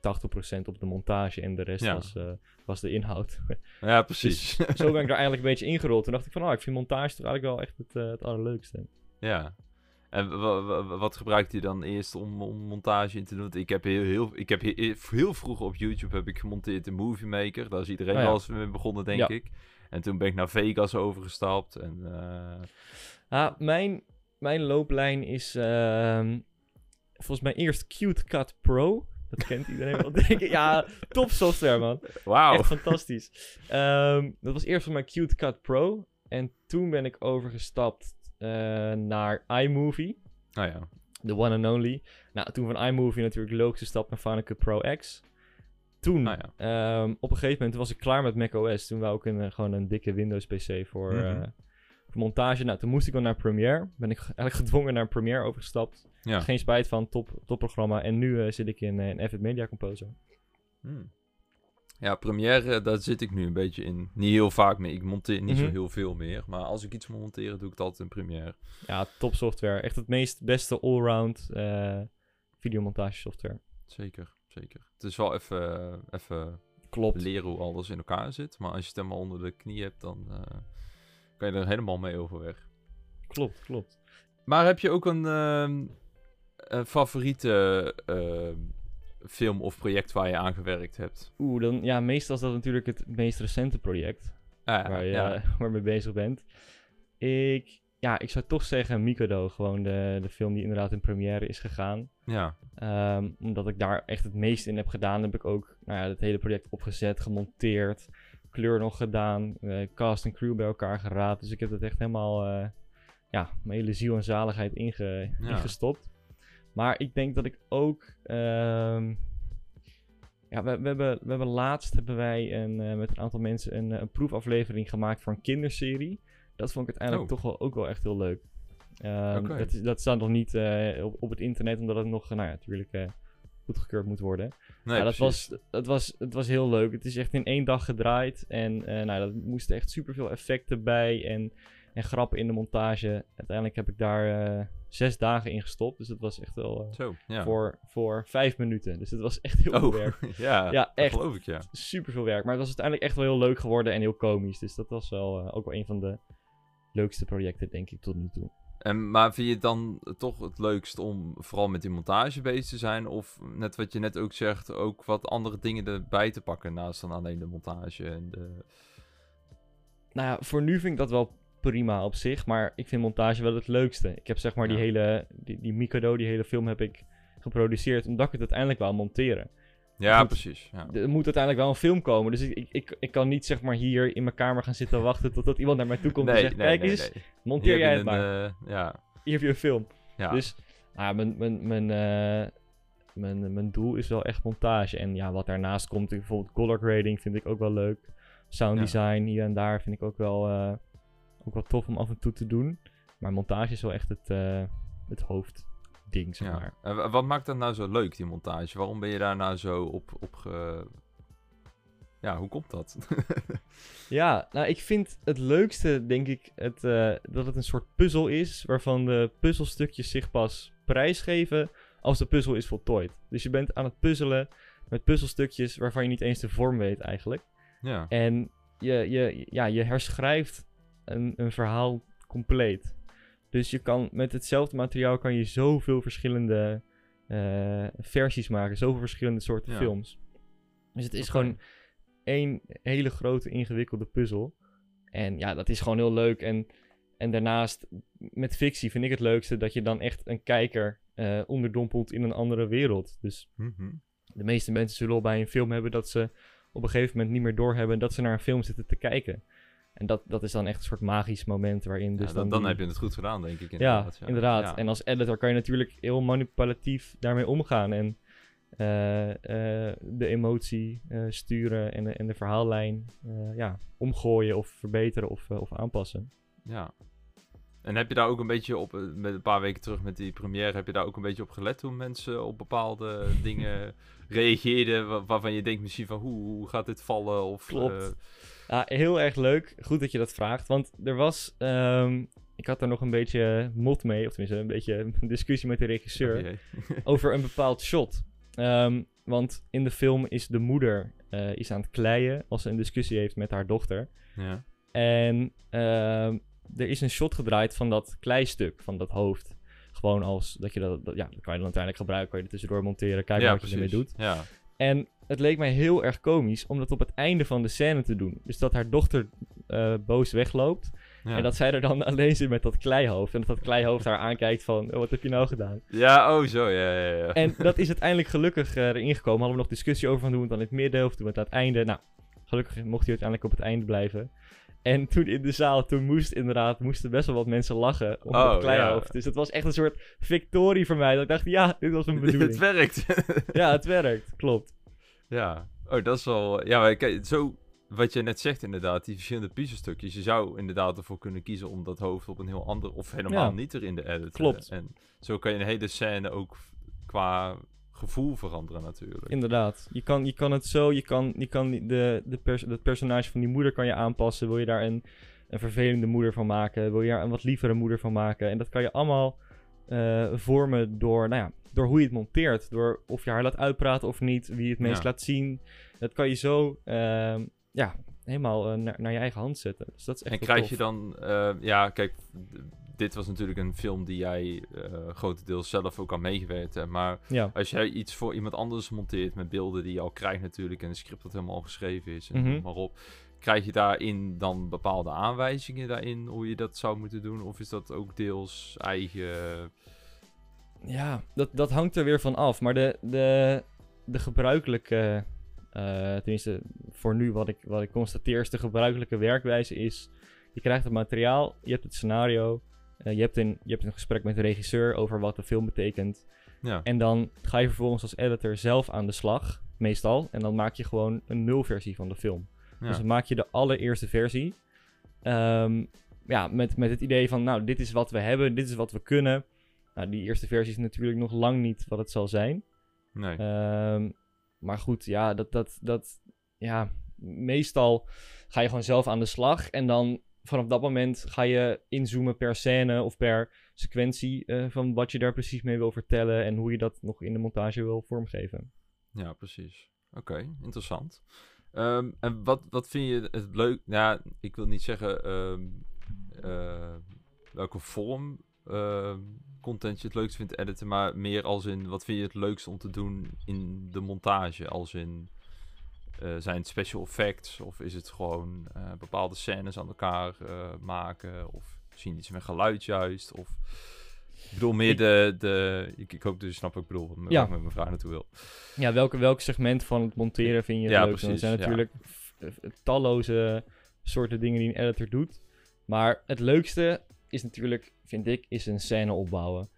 op de montage. En de rest Ja. was, was de inhoud. Ja, precies. Zo ben ik daar eigenlijk een beetje ingerold. Toen dacht ik van, oh, ik vind montage toch eigenlijk wel echt het, het allerleukste. ja. En wa- wa- wa- wat gebruikt hij dan eerst om, om montage in te doen? Ik heb heel, heel, ik heb heel, heel vroeg op YouTube heb ik gemonteerd in Movie Maker. Daar is iedereen Oh ja. wel eens mee begonnen, denk Ja. ik. En toen ben ik naar Vegas overgestapt. En eh, Ah, mijn, mijn looplijn is ehm, volgens mij eerst Cute Cut Pro. Dat kent iedereen wel, denk ik. Ja, top software, man. wauw. Echt fantastisch. Ehm, dat was eerst van mijn Cute Cut Pro. En toen ben ik overgestapt naar iMovie. Nou ja. De one and only. Nou, toen van iMovie natuurlijk logische stap naar Final Cut Pro X. Toen, Nou ehm, op een gegeven moment was ik klaar met macOS. Toen wou ik een, eh, gewoon een dikke Windows PC voor, Mhm. eh, voor montage. Nou, toen moest ik wel naar Premiere. Ben ik eigenlijk gedwongen naar Premiere overgestapt. Ja. Geen spijt van, top, top programma. En nu eh, zit ik in, eh, in Avid Media Composer. Hmm. Ja, Premiere, daar zit ik nu een beetje in. Niet heel vaak mee. Ik monteer niet zo Mhm. heel veel meer. Maar als ik iets moet monteren, doe ik het altijd in Premiere. Ja, top software. Echt het meest beste allround eh videomontage software. Zeker, zeker. Het is wel even, even Klopt. leren hoe alles in elkaar zit. Maar als je het helemaal onder de knie hebt, dan eh, kan je er helemaal mee overweg. Klopt, klopt. Maar heb je ook een, ehm, favoriete ehm, film of project waar je aan gewerkt hebt? Oeh, dan, ja, meestal is dat natuurlijk het meest recente project. Ah, waar je ja. bezig bent. Ik, ja, ik zou toch zeggen Mikado. Gewoon de, de film die inderdaad in première is gegaan. ja. Ehm, omdat ik daar echt het meest in heb gedaan, heb ik ook nou ja, het hele project opgezet, gemonteerd, kleur nog gedaan, eh, cast en crew bij elkaar geraapt. Dus ik heb het echt helemaal, eh, ja, mijn hele ziel en zaligheid inge, Ja. ingestopt. Maar ik denk dat ik ook, ehm, ja, we, we, hebben, we hebben laatst hebben wij een, eh, met een aantal mensen een, eh, een proefaflevering gemaakt voor een kinderserie. Dat vond ik uiteindelijk Oh. toch wel ook wel echt heel leuk. Oké. dat, is- dat staat nog niet eh, op, op het internet, omdat het nog, nou ja, natuurlijk eh, goedgekeurd moet worden. Nee, ja, dat was, dat, was, het was heel leuk. Het is echt in één dag gedraaid. En nou, er moesten echt superveel effecten bij en, en grappen in de montage. Uiteindelijk heb ik daar zes dagen in gestopt. Dus dat was echt wel eh, Zo, ja. voor, voor vijf minuten. Dus het was echt heel veel oh, werk. ja, echt. geloof ik, ja. Super veel werk. Maar het was uiteindelijk echt wel heel leuk geworden en heel komisch. Dus dat was wel eh, ook wel een van de leukste projecten, denk ik, tot nu toe. En, maar vind je het dan toch het leukst om vooral met die montage bezig te zijn? Of net wat je net ook zegt, ook wat andere dingen erbij te pakken naast dan alleen de montage en de... Nou ja, voor nu vind ik dat wel prima op zich. Maar ik vind montage wel het leukste. Ik heb zeg maar die hele, die, die Mikado, die hele film heb ik geproduceerd. Omdat ik het uiteindelijk wou monteren. Ja, Goed. precies. Ja. Er moet uiteindelijk wel een film komen. Dus ik, ik, ik, kan niet zeg maar hier in mijn kamer gaan zitten wachten totdat iemand naar mij toe komt en zegt... Kijk eens, monteer jij het maar. eh, ja, Hier heb je een film. ja. Dus nou ja, mijn, mijn, mijn, eh, mijn, mijn doel is wel echt montage. En ja, wat daarnaast komt, bijvoorbeeld color grading vind ik ook wel leuk. Sound design hier en daar vind ik ook wel, eh, ook wel tof om af en toe te doen. Maar montage is wel echt het, eh, het hoofdding, zeg ja. maar. En wa- wat maakt dat nou zo leuk, die montage? Waarom ben je daar nou zo op, op ge... Ja, hoe komt dat? Ja, nou ik vind het leukste, denk ik, het, eh, dat het een soort puzzel is, waarvan de puzzelstukjes zich pas prijsgeven als de puzzel is voltooid. Dus je bent aan het puzzelen met puzzelstukjes waarvan je niet eens de vorm weet eigenlijk. ja. En je, je, ja, je herschrijft een, een verhaal compleet. Dus je kan met hetzelfde materiaal kan je zoveel verschillende eh, versies maken, zoveel verschillende soorten Ja. films. Dus het is gewoon één hele grote ingewikkelde puzzel. En ja, dat is gewoon heel leuk. En, en daarnaast, met fictie vind ik het leukste dat je dan echt een kijker eh, onderdompelt in een andere wereld. Dus Mhm. de meeste mensen zullen al bij een film hebben dat ze op een gegeven moment niet meer doorhebben dat ze naar een film zitten te kijken. En dat, dat is dan echt een soort magisch moment waarin dus Ja, dan... dan, dan die- heb je het goed gedaan, denk ik. ja, Inderdaad, inderdaad. Ja. En als editor kan je natuurlijk heel manipulatief daarmee omgaan. En eh, eh, de emotie eh, sturen en de, en de verhaallijn ja, omgooien of verbeteren of, of aanpassen. Ja. En heb je daar ook een beetje op, met een paar weken terug met die première, heb je daar ook een beetje op gelet hoe mensen op bepaalde dingen reageerden, wa- waarvan je denkt misschien van hoe, hoe gaat dit vallen? Of, Klopt. Ja, heel erg leuk. Goed dat je dat vraagt. Want er was. ehm, ik had er nog een beetje mot mee, of tenminste een beetje een discussie met de regisseur. Oh over een bepaald shot. Ehm, want in de film is de moeder eh, is aan het kleien als ze een discussie heeft met haar dochter. ja. En ehm, er is een shot gedraaid van dat kleistuk, van dat hoofd. Gewoon als dat je dat, dat- ja, dat kan je dan uiteindelijk gebruiken, kan je er tussendoor monteren, kijken ja, wat je ermee doet. Ja. En het leek mij heel erg komisch om dat op het einde van de scène te doen. Dus dat haar dochter eh, boos wegloopt Ja. en dat zij er dan alleen zit met dat kleihoofd. En dat dat kleihoofd haar aankijkt van, oh, wat heb je nou gedaan? ja, oh zo, ja, ja, ja. En dat is uiteindelijk gelukkig eh, erin gekomen. Hadden we nog discussie over van doen we het dan in het midden of doen we het aan het einde. Nou, gelukkig mocht hij uiteindelijk op het einde blijven. En toen in de zaal, toen moest inderdaad, moesten best wel wat mensen lachen om Oh, dat kleihoofd. Dus het was echt een soort victorie voor mij. Dat ik dacht, ja, dit was een het bedoeling. werkt. ja, het werkt, klopt. Ja. Oh, dat is wel... Ja, maar kijk, zo... Wat je net zegt inderdaad, die verschillende puzzelstukjes. Je zou inderdaad ervoor kunnen kiezen om dat hoofd op een heel ander... Of helemaal Ja. niet erin te editen. Klopt. En zo kan je een hele scène ook qua gevoel veranderen natuurlijk. Inderdaad. Je kan, je kan het zo, je kan, je kan de, de pers het personage van die moeder kan je aanpassen. Wil je daar een, een vervelende moeder van maken? Wil je daar een wat lievere moeder van maken? En dat kan je allemaal eh, vormen door, nou ja, door hoe je het monteert. Door of je haar laat uitpraten of niet, wie het meest Ja. laat zien. Dat kan je zo, ehm, ja, helemaal eh, naar, naar je eigen hand zetten. Dus dat is echt En krijg tof. je dan, eh, ja, kijk, dit was natuurlijk een film die jij eh, grotendeels zelf ook aan meegewerkt hebt. Maar Ja, als jij iets voor iemand anders monteert met beelden die je al krijgt natuurlijk en een script dat helemaal al geschreven is en Mhm. maar op. Krijg je daarin dan bepaalde aanwijzingen daarin hoe je dat zou moeten doen? Of is dat ook deels eigen... Ja, dat, dat hangt er weer van af. Maar de, de, de gebruikelijke, eh, tenminste voor nu wat ik, wat ik constateer, is de gebruikelijke werkwijze is... Je krijgt het materiaal, je hebt het scenario, eh, je, hebt een, je hebt een gesprek met de regisseur over wat de film betekent. Ja, En dan ga je vervolgens als editor zelf aan de slag, meestal. En dan maak je gewoon een nulversie van de film. ja. Dus dan maak je de allereerste versie. Ehm, ja, met, met het idee van, nou, dit is wat we hebben, dit is wat we kunnen. Nou, die eerste versie is natuurlijk nog lang niet wat het zal zijn. nee. Ehm, maar goed, ja, dat, dat, dat, ja, meestal ga je gewoon zelf aan de slag. En dan vanaf dat moment ga je inzoomen per scène of per sequentie eh, van wat je daar precies mee wil vertellen. En hoe je dat nog in de montage wil vormgeven. Ja, precies. Oké, interessant. Ehm, en wat, wat vind je het leuk? Nou, ja, ik wil niet zeggen ehm, eh, welke vorm content je het leukst vindt editen, maar meer als in wat vind je het leukst om te doen in de montage? Als in eh, zijn het special effects of is het gewoon eh, bepaalde scènes aan elkaar eh, maken of misschien iets met geluid juist? Of ik bedoel meer Ik- de, de ik, ik hoop dat je snapt wat ik bedoel, waar Ja. met mijn vraag naartoe wil. Ja, welke, welk segment van het monteren vind je het Ja, leuk? Er zijn natuurlijk talloze soorten dingen die een editor doet. Maar het leukste is natuurlijk, vind ik, is een scène opbouwen.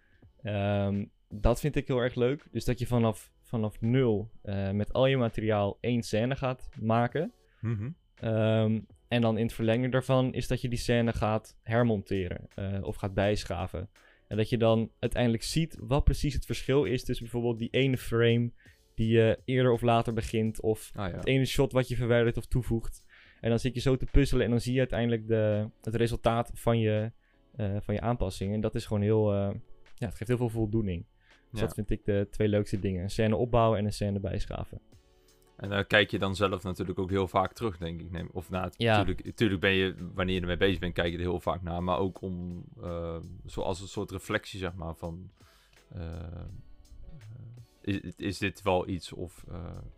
Ehm, dat vind ik heel erg leuk. Dus dat je vanaf, vanaf nul eh, met al je materiaal één scène gaat maken. Mhm. Ehm, en dan in het verlengen daarvan is dat je die scène gaat hermonteren eh, of gaat bijschaven. En dat je dan uiteindelijk ziet wat precies het verschil is tussen bijvoorbeeld die ene frame die je eerder of later begint, of Ah ja. het ene shot wat je verwijdert of toevoegt. En dan zit je zo te puzzelen en dan zie je uiteindelijk de, het resultaat van je, eh, van je aanpassing. En dat is gewoon heel, eh, ja, het geeft heel veel voldoening. Dus Ja. dat vind ik de twee leukste dingen. Een scène opbouwen en een scène bijschaven. En daar kijk je dan zelf natuurlijk ook heel vaak terug, denk ik. Neem, of nou, Ja. natuurlijk, natuurlijk ben je, wanneer je ermee bezig bent, kijk je er heel vaak naar. Maar ook om, eh, zoals een soort reflectie, zeg maar, van... is, is dit wel iets of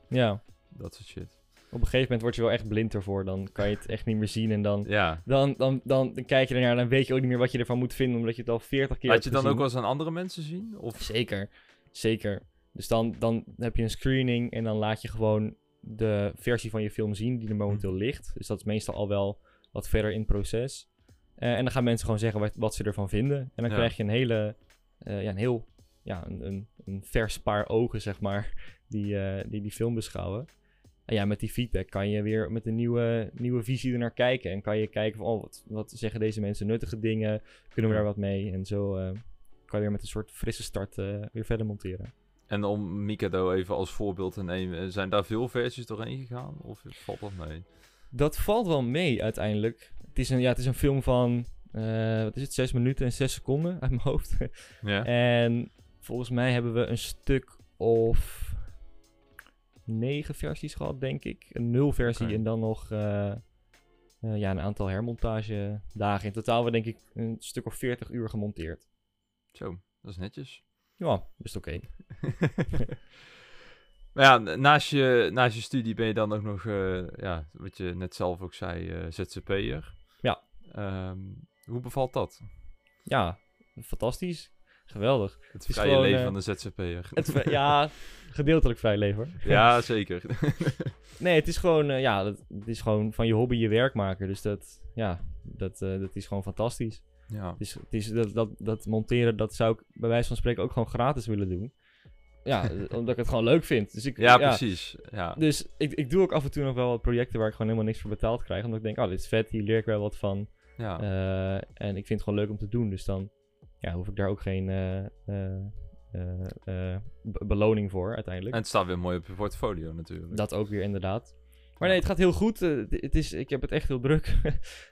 Ja, dat soort shit. Op een gegeven moment word je wel echt blind ervoor. Dan kan je het echt niet meer zien en dan Ja. Dan, dan, dan, dan kijk je ernaar en dan weet je ook niet meer wat je ervan moet vinden, omdat je het al 40 keer Laat je dan ook wel eens aan andere mensen zien? Of... Zeker, zeker. Dus dan, dan heb je een screening en dan laat je gewoon de versie van je film zien die er momenteel Mhm. ligt. Dus dat is meestal al wel wat verder in het proces. Eh, en dan gaan mensen gewoon zeggen wat, wat ze ervan vinden. En dan Ja. krijg je een hele, eh, ja, een heel, ja, een, een, een vers paar ogen, zeg maar, die, eh, die die film beschouwen. En ja, met die feedback kan je weer met een nieuwe, nieuwe visie ernaar kijken. En kan je kijken van, oh, wat, wat zeggen deze mensen nuttige dingen? Kunnen we daar wat mee? En zo eh, kan je weer met een soort frisse start eh, weer verder monteren. En om Mikado even als voorbeeld te nemen, zijn daar veel versies doorheen gegaan? Of valt dat mee? Dat valt wel mee uiteindelijk. Het is een, ja, het is een film van, eh, wat is het, 6 minuten en 6 seconden uit mijn hoofd. Ja. en volgens mij hebben we een stuk of negen versies gehad, denk ik. Een nul versie en dan nog eh, eh, ja, een aantal hermontage dagen. In totaal we denk ik een stuk of 40 uur gemonteerd. Zo, dat is netjes. Ja, best oké. maar ja, naast je, naast je studie ben je dan ook nog, eh, ja, wat je net zelf ook zei, ZZP'er. Ja. Ehm, hoe bevalt dat? Ja, fantastisch. Geweldig. Het vrije gewoon, leven eh, van de ZZP'er. Ja, gedeeltelijk vrij leven. hoor. ja, zeker. Nee, het is gewoon, eh, ja, het, het is gewoon van je hobby je werk maken. Dus dat, ja, dat, eh, dat is gewoon fantastisch. ja. Het is, het is, dat, dat, dat monteren, dat zou ik bij wijze van spreken ook gewoon gratis willen doen. Ja, omdat ik het gewoon leuk vind. Dus ik, ja, precies. Ja. Dus ik, ik doe ook af en toe nog wel wat projecten waar ik gewoon helemaal niks voor betaald krijg. Omdat ik denk, oh, dit is vet, hier leer ik wel wat van. ja. En ik vind het gewoon leuk om te doen. Dus dan ja, hoef ik daar ook geen eh, eh, eh, be- beloning voor uiteindelijk. En het staat weer mooi op je portfolio natuurlijk. Dat ook weer inderdaad. Maar nee, het gaat heel goed. Het- is, ik heb het echt heel druk.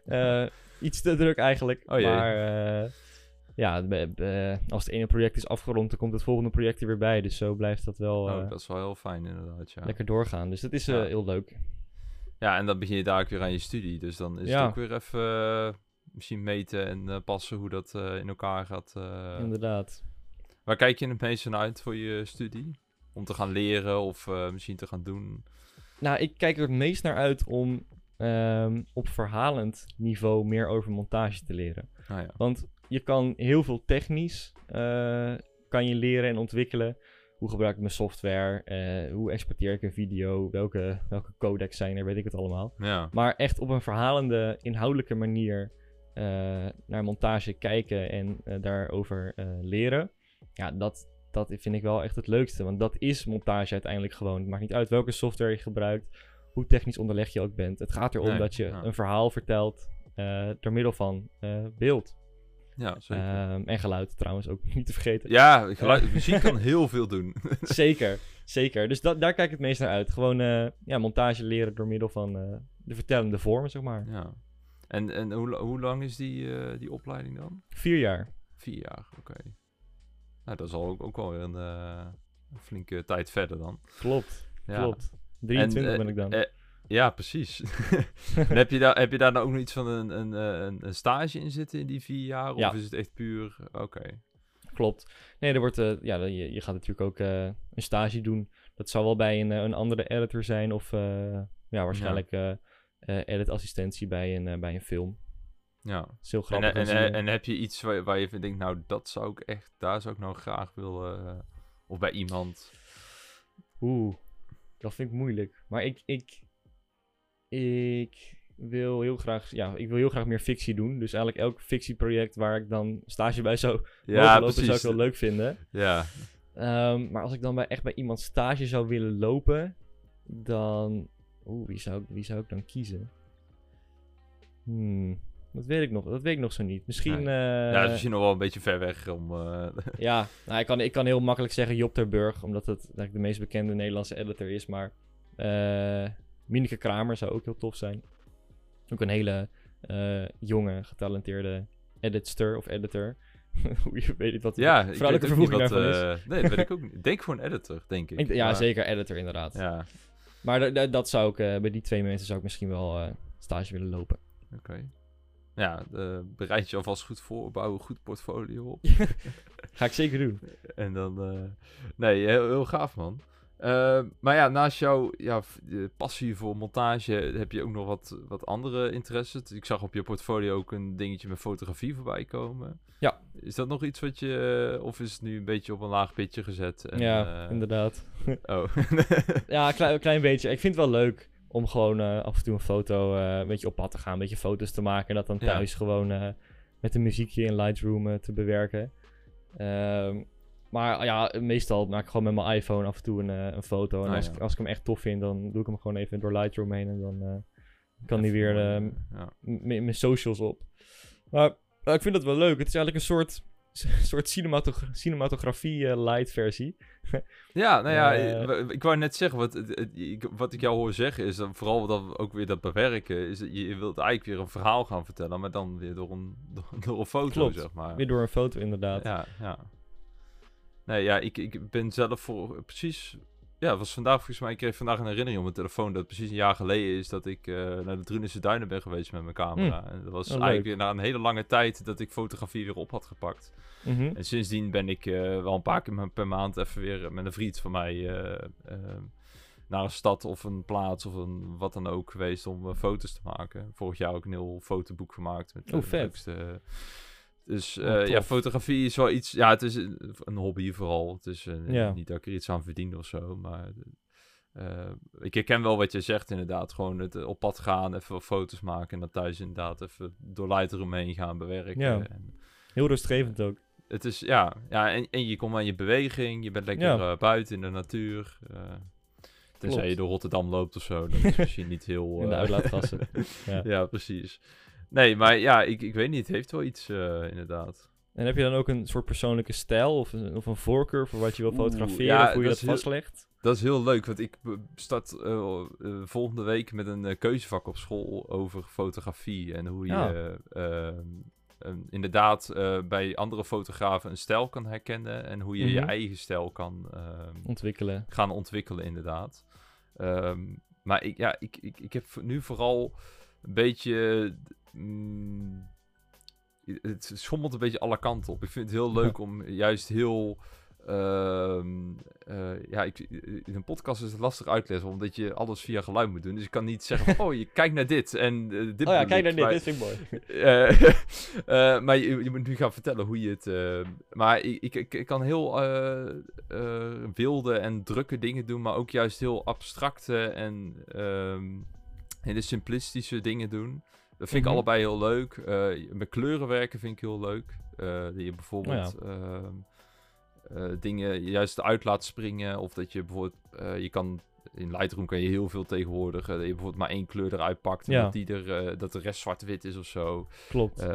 Iets te druk eigenlijk. Oh jee. maar ja, als het ene project is afgerond, dan komt het volgende project er weer bij. Dus zo blijft dat wel Oh, dat is wel heel fijn inderdaad, ja. lekker doorgaan. Dus dat is heel leuk. Ja, en dan begin je daar ook weer aan je studie. Dus dan is Ja. het ook weer even misschien meten en eh, passen hoe dat eh, in elkaar gaat. eh. Inderdaad. Waar kijk je het meest naar uit voor je studie? Om te gaan leren of misschien te gaan doen? Nou, ik kijk er het meest naar uit om ehm, op verhalend niveau meer over montage te leren. Nou ja. Want je kan heel veel technisch kan je leren en ontwikkelen. Hoe gebruik ik mijn software? hoe exporteer ik een video? Welke, welke codecs zijn er? Weet ik het allemaal. Ja. Maar echt op een verhalende, inhoudelijke manier naar montage kijken en eh, daarover eh, leren. Ja, dat, dat vind ik wel echt het leukste. Want dat is montage uiteindelijk gewoon. Het maakt niet uit welke software je gebruikt, hoe technisch onderlegd je ook bent. Het gaat erom Nee, dat je ja. een verhaal vertelt eh, door middel van eh, beeld. Ja, zeker. Ehm, en geluid trouwens ook niet te vergeten. ja, geluid, muziek kan heel veel doen. Zeker, zeker. Dus dat, daar kijk ik het meest naar uit. Gewoon eh, ja, montage leren door middel van eh, de vertellende vormen, zeg maar. ja. En, en hoe, hoe lang is die, eh, die opleiding dan? Vier jaar. Vier jaar, oké. Nou, dat is al ook, ook wel weer een, eh, een flinke tijd verder dan. Klopt, Ja. klopt. 23 eh, ben ik dan. Ja, precies. en heb je, daar, heb je daar nou ook nog iets van een, een, een, een stage in zitten in die vier jaar? Of Ja. is het echt puur... Oké. Klopt. Nee, er wordt, eh, ja, je, je gaat natuurlijk ook een stage doen. Dat zal wel bij een, een andere editor zijn of ja, waarschijnlijk editassistentie bij een, eh, bij een film. Ja. Dat is heel En, grappig. en, en, en heb je iets waar, waar je denkt, nou, dat zou ik echt... Daar zou ik nou graag willen... eh, of bij iemand... Oeh, dat vind ik moeilijk. Maar ik, ik, ik wil heel graag, ja, ik wil heel graag meer fictie doen. Dus eigenlijk elk fictieproject waar ik dan stage bij zou Ja, lopen, zou ik wel leuk vinden. Ja. Ehm, maar als ik dan bij, echt bij iemand stage zou willen lopen, dan... Oeh, wie zou, ik- wie zou ik dan kiezen? Hmm, dat weet ik nog, dat weet ik nog zo niet. Misschien... Nee. eh, ja, dat is misschien nog wel een beetje ver weg om... eh, ja, nou, ik, kan, ik kan heel makkelijk zeggen Job ter Burg, omdat het eigenlijk de meest bekende Nederlandse editor is. Maar Mineke Kramer zou ook heel tof zijn. Ook een hele jonge, getalenteerde editster of editor. Hoe je weet wat de ja, ik weet vrouwelijke ook niet vervoeging wat, daarvan is. nee, dat weet ik ook niet. Ik denk gewoon editor, denk ik. Ik- ja, Maar- zeker editor inderdaad. Ja, Maar da- da- dat zou ik, eh, bij die twee mensen zou ik misschien wel eh, stage willen lopen. oké. Ja, eh, bereid je alvast goed voor, bouw een goed portfolio op. Ga ik zeker doen. En dan, eh, nee, heel, heel gaaf man. Eh, maar ja, naast jouw ja, passie voor montage heb je ook nog wat, wat andere interesses. Ik zag op je portfolio ook een dingetje met fotografie voorbij komen. Ja. Is dat nog iets wat je, of is het nu een beetje op een laag pitje gezet? En, ja, eh, inderdaad. Oh. Ja, een klein, beetje. Ik vind het wel leuk om gewoon eh, af en toe een foto, eh, een beetje op pad te gaan, een beetje foto's te maken. En dat dan Ja. thuis gewoon met een muziekje in Lightroom te bewerken. Ehm, maar ja, meestal maak ik gewoon met mijn iPhone af en toe een, eh, een foto. En Ah, als, ja. ik, als ik hem echt tof vind, dan doe ik hem gewoon even door Lightroom heen. En dan eh, kan die weer eh, ja. mijn socials op. Maar, ik vind dat wel leuk. Het is eigenlijk een soort soort cinematogra- cinematografie eh, light versie. Ja, nou ja, ik- ik wou net zeggen, wat, wat ik jou hoor zeggen is dan vooral dat ook weer dat bewerken. Is dat je, je wilt eigenlijk weer een verhaal gaan vertellen, maar dan weer door een, door, door een foto, Klopt. zeg maar. Weer door een foto inderdaad. Ja, ja. Nee, ja, ik, ik ben zelf voor precies... Ja, het was vandaag volgens mij, ik kreeg vandaag een herinnering op mijn telefoon dat het precies een jaar geleden is dat ik eh, naar de Drunense Duinen ben geweest met mijn camera. En dat was Oh, leuk. eigenlijk weer na een hele lange tijd dat ik fotografie weer op had gepakt. Mhm. En sindsdien ben ik eh, wel een paar keer per maand even weer met een vriend van mij eh, eh, naar een stad of een plaats of een wat dan ook geweest om eh, foto's te maken. Vorig jaar ook een heel fotoboek gemaakt met Oh, de leukste. Dus Oh, eh, ja, fotografie is wel iets. Ja, het is een, een hobby vooral. Het is eh, Ja. niet dat ik er iets aan verdien of zo, maar. eh, ik herken wel wat je zegt, inderdaad. Gewoon het op pad gaan, even foto's maken. En dan thuis inderdaad even door Lightroom heen gaan bewerken. Ja. En, Heel rustgevend ook. het is, ja, ja en, en je komt aan je beweging, je bent lekker Ja. buiten in de natuur. tenzij Klopt. je door Rotterdam loopt of zo, dan is misschien niet heel... In de uitlaatgassen. Ja. ja. precies. Nee, maar ja, ik, ik weet niet, het heeft wel iets eh, inderdaad. En heb je dan ook een soort persoonlijke stijl of een, of een voorkeur voor wat je wil Oeh, fotograferen? ja, of hoe je dat dat, is heel- vastlegt? Dat is heel leuk, want ik start eh, eh, volgende week met een keuzevak op school over fotografie. En hoe je Ja. ehm, inderdaad bij andere fotografen een stijl kan herkennen. En hoe je je Mhm. eigen stijl kan Ontwikkelen. gaan ontwikkelen, inderdaad. Ehm, maar ik, ja, ik, ik, ik heb nu vooral een beetje. Mm, het schommelt een beetje alle kanten op. Ik vind het heel leuk om juist heel. ehm, eh, ja, ik, in een podcast is het lastig uitleggen, omdat je alles via geluid moet doen. Dus ik kan niet zeggen: van, Oh, je kijkt naar dit en eh, dit. Oh ja, kijk naar dit, Maar- dit vind ik mooi. eh, eh, maar je, je moet nu gaan vertellen hoe je het. eh, maar ik, ik, ik, kan heel eh, eh, wilde en drukke dingen doen, maar ook juist heel abstracte en ehm, hele simplistische dingen doen. Dat vind Mhm. ik allebei heel leuk. Eh, met kleuren werken vind ik heel leuk. Eh, dat je bijvoorbeeld ehm, eh, dingen juist uit laat springen. Of dat je bijvoorbeeld, je kan in Lightroom kan je heel veel tegenwoordig. dat je bijvoorbeeld maar één kleur eruit pakt. En Ja. dat, die er, dat de rest zwart-wit is of zo. Klopt.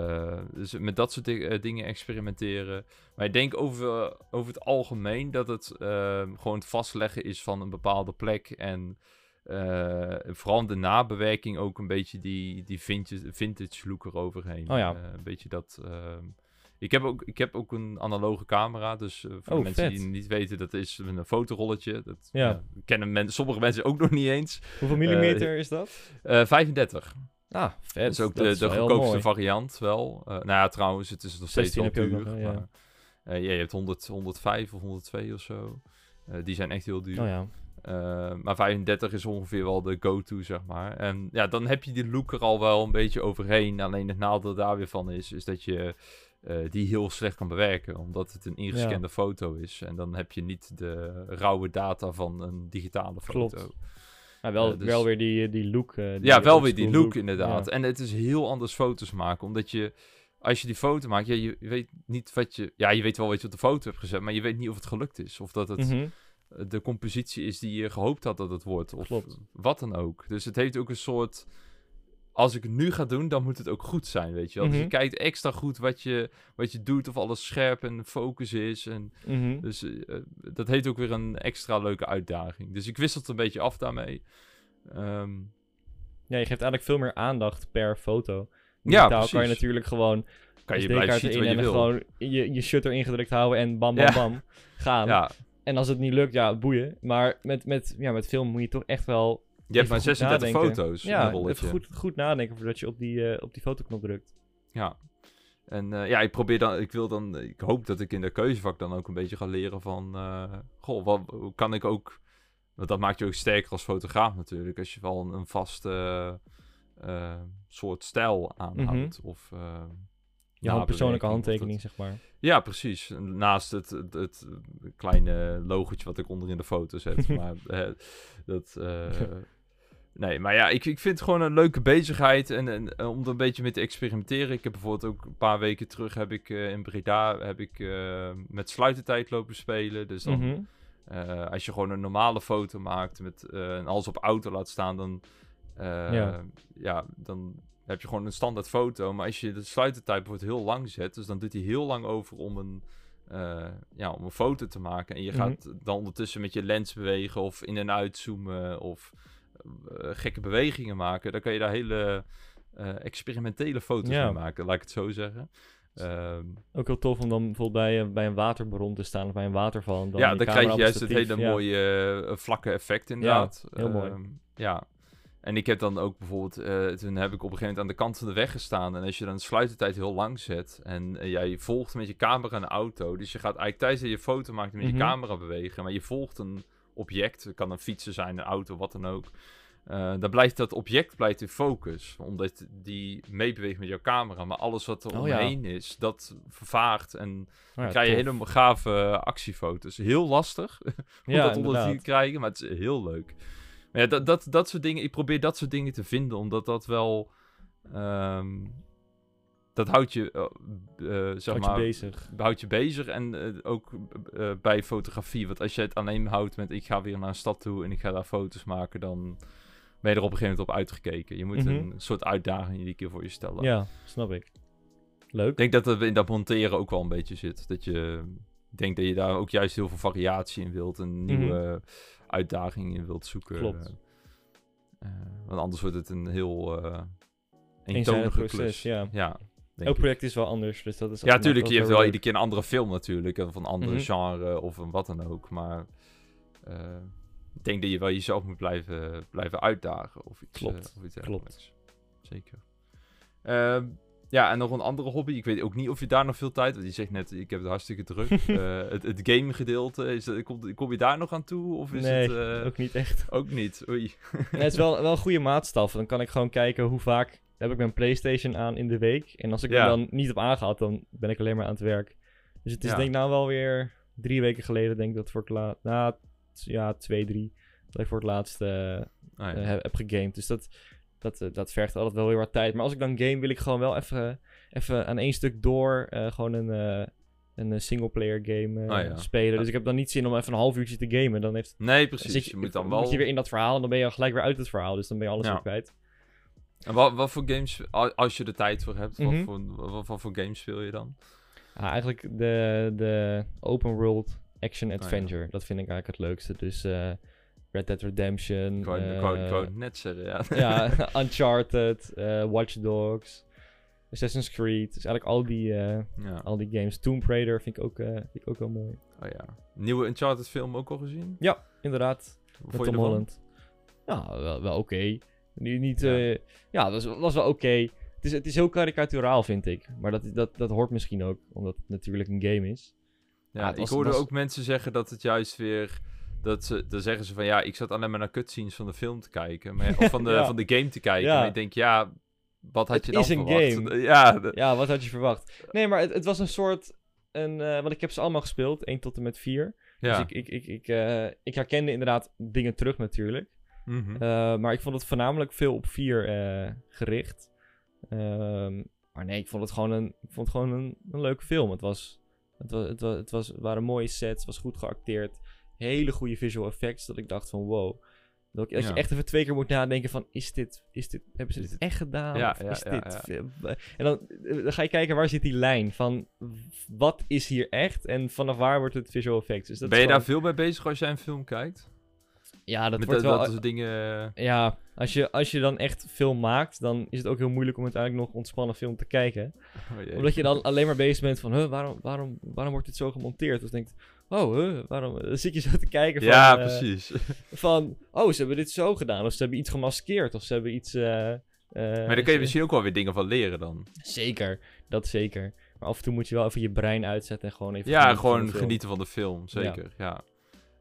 Dus met dat soort di- dingen experimenteren. Maar ik denk over, over het algemeen dat het ehm, gewoon het vastleggen is van een bepaalde plek. En eh, vooral de nabewerking ook een beetje die, die vintage, vintage look eroverheen. Oh ja. Eh, een beetje dat... ehm, ik heb, ook, ik heb ook een analoge camera, dus eh, voor Oh, mensen vet. die niet weten, dat is een fotorolletje. Dat Ja. kennen men, sommige mensen ook nog niet eens. Hoeveel millimeter is dat? Eh 35. Ah, vet. Dat is ook Dat de, is de heel goedkoopste variant wel. Nou ja, trouwens, het is nog steeds 16 wel heb je ook duur. nog, hè, ja. maar, ja, je hebt 100, 105 of 102 of zo. Die zijn echt heel duur. Oh ja. Eh, maar 35 is ongeveer wel de go-to, zeg maar. En ja, dan heb je die look er al wel een beetje overheen. Alleen het nadeel daar weer van is, is dat je eh, die heel slecht kan bewerken. Omdat het een ingescande foto is. En dan heb je niet de rauwe data van een digitale foto. Klopt. Maar wel, Eh, dus- wel weer die, die look. die Ja, wel weer die look, inderdaad. Ja. En het is heel anders foto's maken, omdat je, als je die foto maakt, ja, je weet niet wat je, ja, je weet wel wat je op de foto hebt gezet, maar je weet niet of het gelukt is. Of dat het Mhm. De compositie is die je gehoopt had dat het wordt, of Klopt. wat dan ook. Dus het heeft ook een soort, als ik het nu ga doen, dan moet het ook goed zijn, weet je wel. Dus Mhm. je kijkt extra goed wat je, wat je doet, of alles scherp en focus is. En Mhm. dus eh, dat heeft ook weer een extra leuke uitdaging. Dus ik wissel het een beetje af daarmee. Ehm, Ja, je geeft eigenlijk veel meer aandacht per foto. Ja, Digitaal kan je precies. natuurlijk gewoon kan je blijven en wil. gewoon je, je shutter ingedrukt houden en bam bam Ja. bam gaan. Ja, En als het niet lukt, ja, boeien. Maar met, met, ja, met film moet je toch echt wel je hebt maar goed 36 nadenken. foto's. ja, even goed, goed nadenken voordat je op die, eh, op die fotoknop drukt. Ja. En eh, ja, ik probeer dan, ik wil dan, ik hoop dat ik in de keuzevak dan ook een beetje ga leren van, eh, goh, wat hoe kan ik ook, want dat maakt je ook sterker als fotograaf natuurlijk, als je wel een, een vaste soort stijl aanhoudt. Of, Je persoonlijke handtekening, zeg maar. Ja, precies. Naast het, het, het kleine logotje wat ik onder in de foto zet. maar dat... eh, Nee, maar ja, ik, ik vind het gewoon een leuke bezigheid. En, en eh, om er een beetje mee te experimenteren. Ik heb bijvoorbeeld ook een paar weken terug heb ik eh, in Breda heb ik, met sluitertijd lopen spelen. Dus dan, Mhm. als je gewoon een normale foto maakt met, en alles op auto laat staan, dan, Ja. ja. dan heb je gewoon een standaard foto. Maar als je de sluitertijd bijvoorbeeld heel lang zet, dus dan doet hij heel lang over om een, eh, ja, om een foto te maken. En je Mhm. gaat dan ondertussen met je lens bewegen of in en uitzoomen of eh, gekke bewegingen maken. Dan kan je daar hele eh, experimentele foto's Ja. mee maken, laat ik het zo zeggen. Ehm, Ook heel tof om dan bijvoorbeeld bij, bij een waterbron te staan of bij een waterval. en Dan ja, dan krijg je juist het hele ja. mooie vlakke effect inderdaad. heel mooi. Ehm, ja, en ik heb dan ook bijvoorbeeld, eh, toen heb ik op een gegeven moment aan de kant van de weg gestaan. En als je dan de sluitertijd heel lang zet en eh, jij volgt met je camera een auto. Dus je gaat eigenlijk tijdens dat je foto maakt met Mhm. je camera bewegen. Maar je volgt een object, het kan een fietsen zijn, een auto, wat dan ook. Eh, dan blijft dat object blijft in focus, omdat die meebeweegt met jouw camera. Maar alles wat er Oh ja. omheen is, dat vervaagt en Oh ja, dan krijg je hele gave actiefoto's. Heel lastig om Ja, dat onder te krijgen, maar het is heel leuk. Maar ja, dat, dat, dat soort dingen, ik probeer dat soort dingen te vinden, omdat dat wel... ehm, dat houdt je, eh, zeg Houdt je maar, bezig. houdt je bezig en eh, ook bij fotografie. Want als je het alleen houdt met ik ga weer naar een stad toe en ik ga daar foto's maken, dan ben je er op een gegeven moment op uitgekeken. Je moet Mhm. een soort uitdaging iedere keer voor je stellen. Ja, snap ik. Leuk. Ik denk dat het in dat monteren ook wel een beetje zit. Dat je ik denk dat je daar ook juist heel veel variatie in wilt. Een nieuwe uitdaging in wilt zoeken. Klopt. Eh, eh, want anders wordt het een heel uh, eentonige proces, klus. ja. ja Elk ik. project is wel anders, dus dat is Ja, natuurlijk. Je hebt wel iedere keer een andere film natuurlijk. Of een andere Mhm. genre of een wat dan ook. Maar ik denk dat je wel jezelf moet blijven, blijven uitdagen. Of iets, Klopt, of iets klopt. Zeker. Ja, en nog een andere hobby. Ik weet ook niet of je daar nog veel tijd... Want je zegt net, ik heb het hartstikke druk. Eh, het, het game gedeelte, is dat, kom, kom je daar nog aan toe? Of is nee, het... eh, ook niet echt. ook niet. Oei. Nee, het is wel, wel een goede maatstaf. Dan kan ik gewoon kijken hoe vaak heb ik mijn PlayStation aan in de week. En als ik Ja. er dan niet op aangehad, dan ben ik alleen maar aan het werk. Dus het is Ja. denk ik nou wel weer drie weken geleden, denk ik dat voor het laatst... Nou, ja, twee, drie. Dat ik voor het laatst eh, Ah, ja. heb, heb gegamed. Dus dat, dat, eh, dat vergt altijd wel heel wat tijd. Maar als ik dan game, wil ik gewoon wel even, even aan één stuk door. eh, gewoon een, eh een singleplayer game Ah, ja. spelen. Ja. Dus ik heb dan niet zin om even een half uurtje te gamen. Dan heeft Nee, dan precies. zit je, moet dan moet wel... je weer in dat verhaal en dan ben je al gelijk weer uit het verhaal. Dus dan ben je alles Ja. weer kwijt. En wat, wat voor games, als je er tijd voor hebt, Mhm. wat, voor, wat, wat voor games speel je dan? Ja, eigenlijk de, de open world action Oh, adventure. Dat vind ik eigenlijk het leukste. Dus Red Dead Redemption. Ik wou, ik eh, wou, het net zeggen, ja. ja, Uncharted, eh, Watch Dogs, Assassin's Creed. Dus eigenlijk al die, eh, ja. al die games. Tomb Raider vind ik ook, vind ik ook wel mooi. Oh ja. Nieuwe Uncharted film ook al gezien? Ja, inderdaad. Met je Tom? Holland. Ja, wel, wel oké. Niet, niet, Ja. ja, dat was, was wel oké. Het, is, het is heel karikaturaal, vind ik. Maar dat, dat, dat hoort misschien ook, omdat het natuurlijk een game is. Ja, het ik was- hoorde was- ook mensen zeggen dat het juist weer... Dat ze, dan zeggen ze van ja, ik zat alleen maar naar cutscenes van de film te kijken. Maar, of van de, Ja. van de game te kijken. Ja. Maar ik denk, ja, wat had Het je dan is een verwacht? game. Ja, de- Ja, wat had je verwacht? Nee, maar het, het was een soort... Een, eh, want ik heb ze allemaal gespeeld, 1 tot en met 4. ja. Dus ik, ik, ik, ik, eh, ik herkende inderdaad dingen terug natuurlijk. Mhm. Eh, maar ik vond het voornamelijk veel op 4 eh, gericht. Ehm, maar nee, ik vond het gewoon een, ik vond het gewoon een, een leuke film. Het, was, het, was, het, was, het was, waren mooie sets, het was goed geacteerd. Hele goede visual effects, dat ik dacht van wow. Dat, Ja. je echt even twee keer moet nadenken van, is dit, is dit, hebben ze dit echt gedaan? Ja, Of ja, is ja, dit... En dan, eh, dan ga je kijken, waar zit die lijn van, wat is hier echt? En vanaf waar wordt het visual effects? Dus dat ben je daar veel mee bezig als jij een film kijkt? Ja, dat Met wordt dat, wel... dat soort dingen... Ja, als je, als je dan echt film maakt, dan is het ook heel moeilijk om uiteindelijk nog ontspannen film te kijken. Oh. Omdat je dan alleen maar bezig bent van, huh, waarom, waarom, waarom wordt dit zo gemonteerd? Dus denkt, oh, huh, waarom? Dan zit je zo te kijken van, Ja, eh, precies. van, oh, ze hebben dit zo gedaan. Of ze hebben iets gemaskeerd. Of ze hebben iets... eh, eh, maar daar kun je misschien ook wel weer dingen van leren dan. Zeker, dat zeker. Maar af en toe moet je wel even je brein uitzetten en gewoon even Ja, genieten gewoon genieten van de film, zeker. Ja.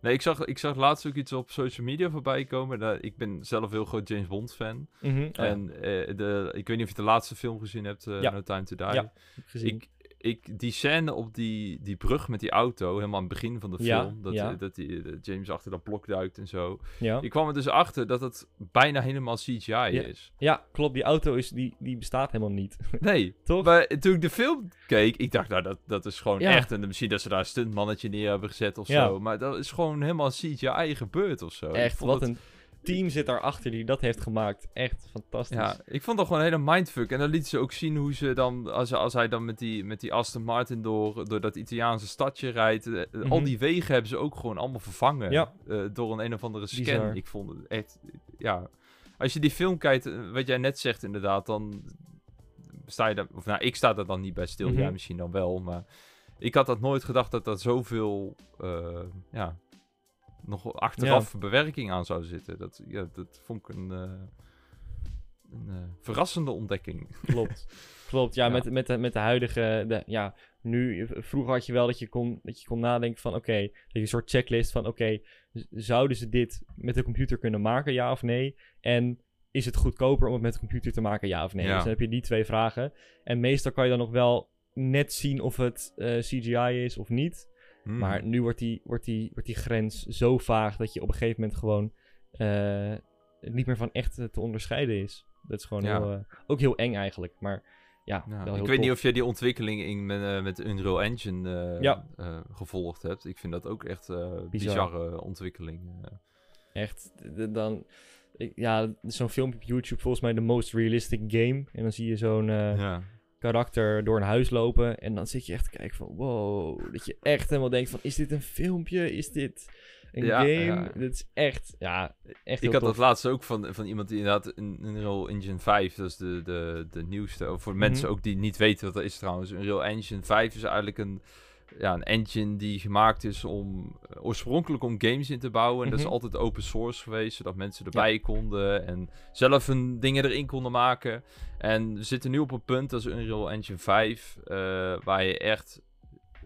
Nee, ik zag, ik zag laatst ook iets op social media voorbij komen. Dat- ik ben zelf heel groot James Bond fan. Ja, En eh, de, ik weet niet of je de laatste film gezien hebt, eh, Ja. No Time to Die. Ja, gezien. ik, ik, die scène op die, die brug met die auto, helemaal aan het begin van de Ja, film, dat, ja. eh, dat die, eh, James achter dat blok duikt en zo. ja. Ik kwam er dus achter dat het bijna helemaal CGI is. ja, klopt. Die auto is, die, die bestaat helemaal niet. Nee, Toch? maar toen ik de film keek, ik dacht, nou, dat, dat is gewoon echt. En misschien dat ze daar een stuntmannetje neer hebben gezet of zo. Maar dat is gewoon helemaal CGI gebeurd of zo. Echt, wat het een... team zit daarachter die dat heeft gemaakt. Echt fantastisch. Ja, ik vond dat gewoon een hele mindfuck. En dan liet ze ook zien hoe ze dan, als, als hij dan met die, met die Aston Martin door, door dat Italiaanse stadje rijdt. eh, Al Mhm. die wegen hebben ze ook gewoon allemaal vervangen. Ja. eh, door een een of andere scan. Bizar. Ik vond het echt, ja. Als je die film kijkt, eh, wat jij net zegt inderdaad, dan sta je daar, of nou, ik sta er dan niet bij stil. Mhm. Ja, misschien dan wel, maar ik had dat nooit gedacht dat dat zoveel, eh, ja, nog achteraf bewerking aan zou zitten. Dat, ja, dat vond ik een, eh, een eh, verrassende ontdekking. Klopt. Klopt, ja, Ja. Met, met, de, met de huidige... De, ja, nu, vroeger had je wel dat je kon, dat je kon nadenken van... Oké, dat je een soort checklist van... Oké, zouden ze dit met de computer kunnen maken, ja of nee? En is het goedkoper om het met de computer te maken, ja of nee? Ja. Dus dan heb je die twee vragen. En meestal kan je dan nog wel net zien of het eh, CGI is of niet. Hmm. Maar nu wordt die, wordt, die, wordt die grens zo vaag dat je op een gegeven moment gewoon eh, niet meer van echt te onderscheiden is. Dat is gewoon Ja. heel, eh, ook heel eng eigenlijk. Maar ja, ik weet niet of jij die ontwikkeling in, met, eh, met Unreal Engine Ja. gevolgd hebt. Ik vind dat ook echt Bizar. bizarre ontwikkeling. Echt, dan... Ja, zo'n filmpje op YouTube, volgens mij de most realistic game. En dan zie je zo'n ja. Karakter door een huis lopen. En dan zit je echt te kijken van, wow. Dat je echt helemaal denkt van, is dit een filmpje? Is dit een Ja, game? ja. Dit is echt, ja, echt Ik had tof. dat laatst ook van, van iemand die inderdaad een Unreal Engine 5, dat is de, de, de nieuwste. Voor mensen Mhm. ook die niet weten wat dat is trouwens. Unreal Engine 5 is eigenlijk een, ja, een engine die gemaakt is om eh, oorspronkelijk om games in te bouwen. En dat is Mhm. altijd open source geweest, zodat mensen erbij konden en zelf hun dingen erin konden maken. En we zitten nu op een punt, dat is Unreal Engine 5, eh, waar je echt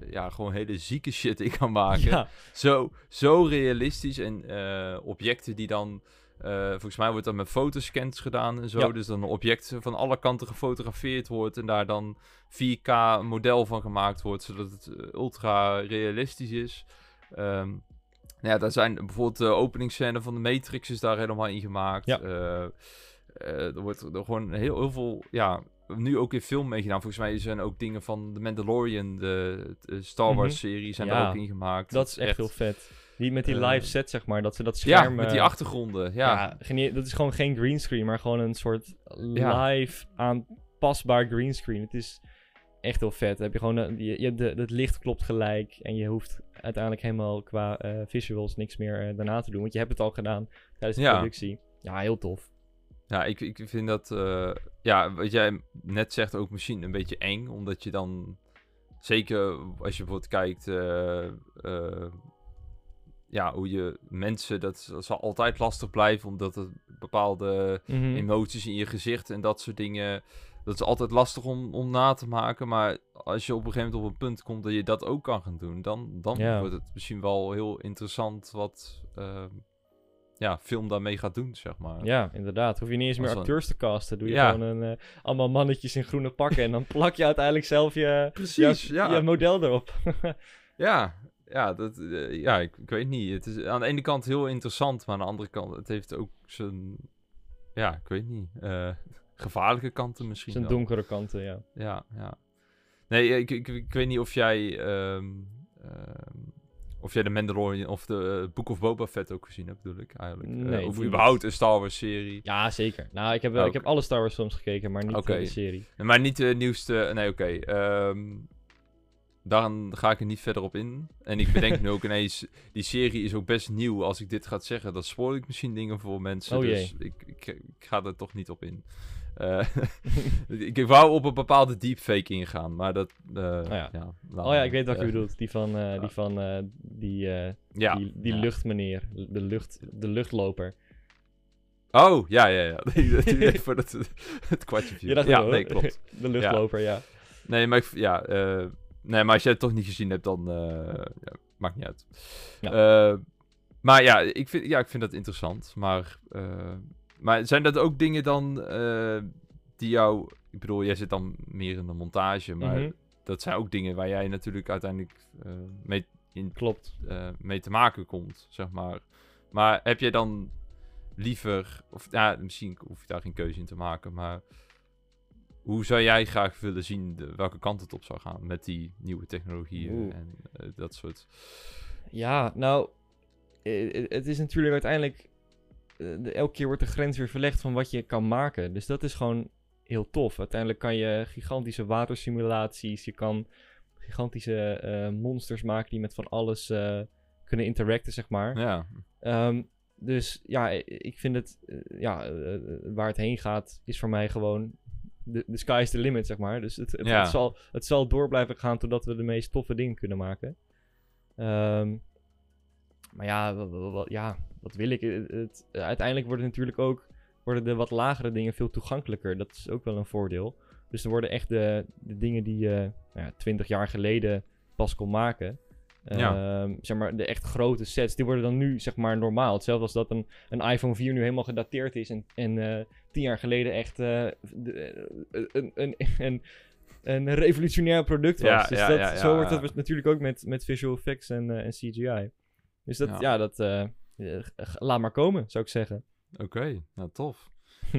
ja, gewoon hele zieke shit in kan maken. Ja, Zo, zo realistisch. En eh, objecten die dan. Eh, volgens mij wordt dat met fotoscans gedaan en zo. Ja. Dus dan een object van alle kanten gefotografeerd wordt. En daar dan 4K een model van gemaakt wordt. Zodat het eh, ultra realistisch is. Ehm, nou ja, daar zijn bijvoorbeeld de openingsscène van de Matrix is daar helemaal in gemaakt. Ja. Eh, er wordt er gewoon heel, heel veel. Ja, nu ook in film meegedaan. Volgens mij zijn ook dingen van The Mandalorian, de, de Star Wars serie, zijn Mhm. Ja, daar ook in gemaakt. dat is echt heel vet. Die, met die eh, live set, zeg maar, dat ze dat Ja, scherm... met die achtergronden. Ja, Ja, dat is gewoon geen greenscreen, maar gewoon een soort live aanpasbaar greenscreen. Het is echt heel vet. Dan heb je gewoon eh, je, je hebt de, het licht klopt gelijk en je hoeft uiteindelijk helemaal qua eh, visuals niks meer daarna te doen, want je hebt het al gedaan tijdens de Ja. productie. Ja, heel tof. ja ik, ik vind dat. ja, wat jij net zegt ook misschien een beetje eng. Omdat je dan. Zeker als je bijvoorbeeld kijkt. Ja, hoe je mensen. Dat zal altijd lastig blijven. Omdat er bepaalde Mhm. emoties in je gezicht en dat soort dingen. Dat is altijd lastig om, om na te maken. Maar als je op een gegeven moment op een punt komt dat je dat ook kan gaan doen, dan, dan Ja. wordt het misschien wel heel interessant wat ehm, ja, film daarmee gaat doen, zeg maar. Ja, inderdaad. Hoef je niet eens meer acteurs te casten. Doe je Ja. gewoon een, eh, allemaal mannetjes in groene pakken en dan plak je uiteindelijk zelf je, Precies, je, ja. je model erop. Ja, ja, dat, eh, ja ik, ik weet niet. Het is aan de ene kant heel interessant, maar aan de andere kant, het heeft ook zijn, ja, ik weet niet, eh, gevaarlijke kanten misschien Zijn donkere kanten, ja. Ja, ja. Nee, ik, ik, ik weet niet of jij, ehm, ehm, of jij de Mandalorian of de eh, Book of Boba Fett ook gezien hebt, bedoel ik eigenlijk. Nee, of überhaupt een Star Wars serie. Ja, zeker. Nou, ik heb, wel, ik heb alle Star Wars films gekeken, maar niet de serie. Maar niet de nieuwste, nee oké. ehm, dan ga ik er niet verder op in. En ik bedenk nu ook ineens, die serie is ook best nieuw. Als ik dit ga zeggen, dan spoor ik misschien dingen voor mensen. Oh dus ik, ik, ik ga er toch niet op in. Eh, ik, wou op een bepaalde deepfake ingaan, maar dat... eh, ja. ja, Oh ja, ik weet wat je Eh, bedoelt. Die van, eh, die, van eh, die, eh, Ja. die, die ja. luchtmeneer. De, lucht, de luchtloper. Oh, ja, ja, ja. Die- die deed voor het, het kwartje viel. Je dacht ja, nee, klopt. De luchtloper, ja. Nee, maar, ik, ja, eh, nee, maar als jij het toch niet gezien hebt, dan eh, ja, maakt niet uit. Eh, maar ja ik, vind, ja, ik vind dat interessant. Maar, eh, maar zijn dat ook dingen dan die jou... Ik bedoel, jij zit dan meer in de montage, maar Mhm. dat zijn ook dingen waar jij natuurlijk uiteindelijk eh, mee, in, Klopt. mee te maken komt, zeg maar. Maar heb jij dan liever... Of ja, misschien hoef je daar geen keuze in te maken, maar... Hoe zou jij graag willen zien de- welke kant het op zou gaan met die nieuwe technologieën Oeh. en eh, dat soort... Ja, nou, eh, eh, het is natuurlijk uiteindelijk de- elke keer wordt de grens weer verlegd van wat je kan maken. Dus dat is gewoon heel tof. Uiteindelijk kan je gigantische watersimulaties, je kan gigantische eh, monsters maken die met van alles eh, kunnen interacten, zeg maar. Ja, Ehm, dus ja, ik vind het, eh, ja, eh, eh, waar het heen gaat, is voor mij gewoon, de, de sky is the limit, zeg maar. Dus het, het, Ja. het zal, het zal door blijven gaan totdat we de meest toffe dingen kunnen maken. Ehm, maar ja, wa- wa- wa- ja, wat wil ik? Het, het- uiteindelijk worden natuurlijk ook, worden de wat lagere dingen veel toegankelijker. Dat is ook wel een voordeel. Dus er worden echt de, de dingen die je nou ja, 20 jaar geleden pas kon maken. Ja. Ehm, zeg maar, de echt grote sets, die worden dan nu zeg maar normaal. Hetzelfde als dat een, een iPhone 4 nu helemaal gedateerd is en, en eh, tien jaar geleden echt eh, de- eh, een, een, een, een revolutionair product was. Ja, dus ja, dat, zo wordt dat natuurlijk ook met, met visual effects en, en CGI. Dus dat, Ja. dat laat maar komen, zou ik zeggen. Oké, nou tof.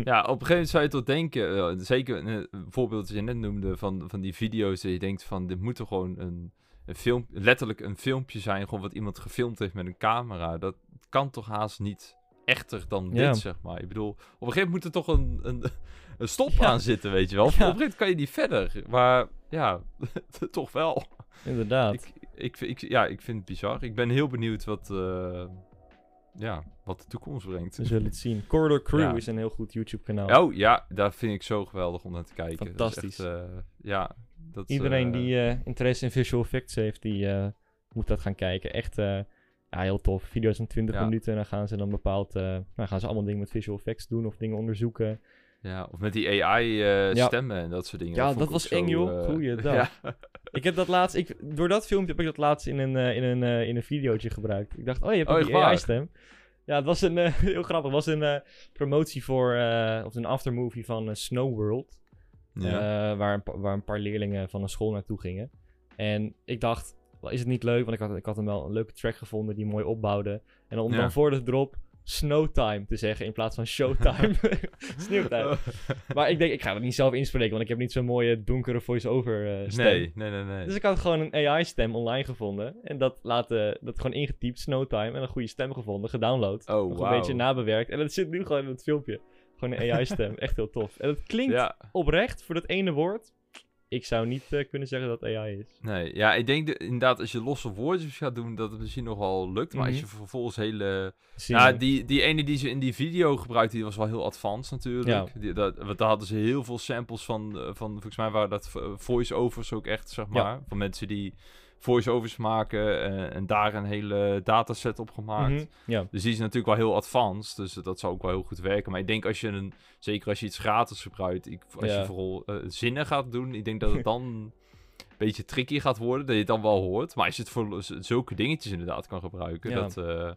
ja, op een gegeven moment zou je toch denken, zeker een voorbeeld dat je net noemde van, van die video's, dat je denkt van dit moet toch gewoon een, een film, letterlijk een filmpje zijn, gewoon wat iemand gefilmd heeft met een camera. Dat kan toch haast niet echter dan Ja. dit, zeg maar. Ik bedoel, op een gegeven moment moet er toch een, een, een stop Ja. aan zitten, weet je wel. Op een Ja. gegeven moment kan je niet verder, maar ja, toch wel. Inderdaad. Ik, ik, ja, ik vind het bizar. Ik ben heel benieuwd wat, eh, ja, wat de toekomst brengt. We zullen het zien. Corridor Crew is een heel goed YouTube-kanaal. Oh ja, daar vind ik zo geweldig om naar te kijken. Fantastisch. echt, eh, ja, dat, Iedereen eh, die eh, interesse in visual effects heeft, die eh, moet dat gaan kijken. Echt ja, heel tof. Video's van 20 Ja. minuten en dan gaan ze dan bepaald... nou, gaan ze allemaal dingen met visual effects doen of dingen onderzoeken. Ja, of met die AI-stemmen Ja. en dat soort dingen. Ja, dat was eng, joh. eh, Goeiedag. ja. Ik heb dat laatst... Ik, door dat filmpje heb ik dat laatst in een, in een, in een videootje gebruikt. Ik dacht, oh, je hebt Oh, waar? AI-stem. Ja, het was een... heel grappig. Het was een promotie voor... of een aftermovie van Snow World. Ja. Eh, waar, een waar een paar leerlingen van een school naartoe gingen. En ik dacht, is het niet leuk? Want ik had, ik had hem wel een leuke track gevonden die mooi opbouwde. En om Ja. dan voor de drop Snowtime te zeggen in plaats van Showtime. Sneeuwtijd. Maar ik denk, ik ga het niet zelf inspreken, want ik heb niet zo'n mooie donkere voice-over eh, stem. nee, nee, nee, nee. Dus ik had gewoon een AI-stem online gevonden. En dat, laten, dat gewoon ingetypt, Snowtime, en een goede stem gevonden, gedownload. Oh, nog een beetje nabewerkt. En dat zit nu gewoon in het filmpje. Gewoon een AI-stem. Echt heel tof. En het klinkt Ja, oprecht voor dat ene woord. Ik zou niet eh, kunnen zeggen dat AI is. nee. Ja, ik denk de- inderdaad als je losse woordjes gaat doen, dat het misschien nog wel lukt. Maar als Mhm. je vervolgens hele... Zien Ja, we. die, die ene die ze in die video gebruikte, die was wel heel advanced natuurlijk. Ja. Die, dat, want daar hadden ze heel veel samples van, eh, van volgens mij waren dat vo- voice-overs ook echt, zeg Ja. maar. Van mensen die voice-overs maken eh, en daar een hele dataset op gemaakt. Mhm, Ja, Dus die is natuurlijk wel heel advanced, dus dat zou ook wel heel goed werken. Maar ik denk als je een, zeker als je iets gratis gebruikt, ik, als Ja. je vooral eh, zinnen gaat doen, ik denk dat het dan een beetje tricky gaat worden, dat je het dan wel hoort. Maar als je het voor zulke dingetjes inderdaad kan gebruiken, Ja. dat, eh,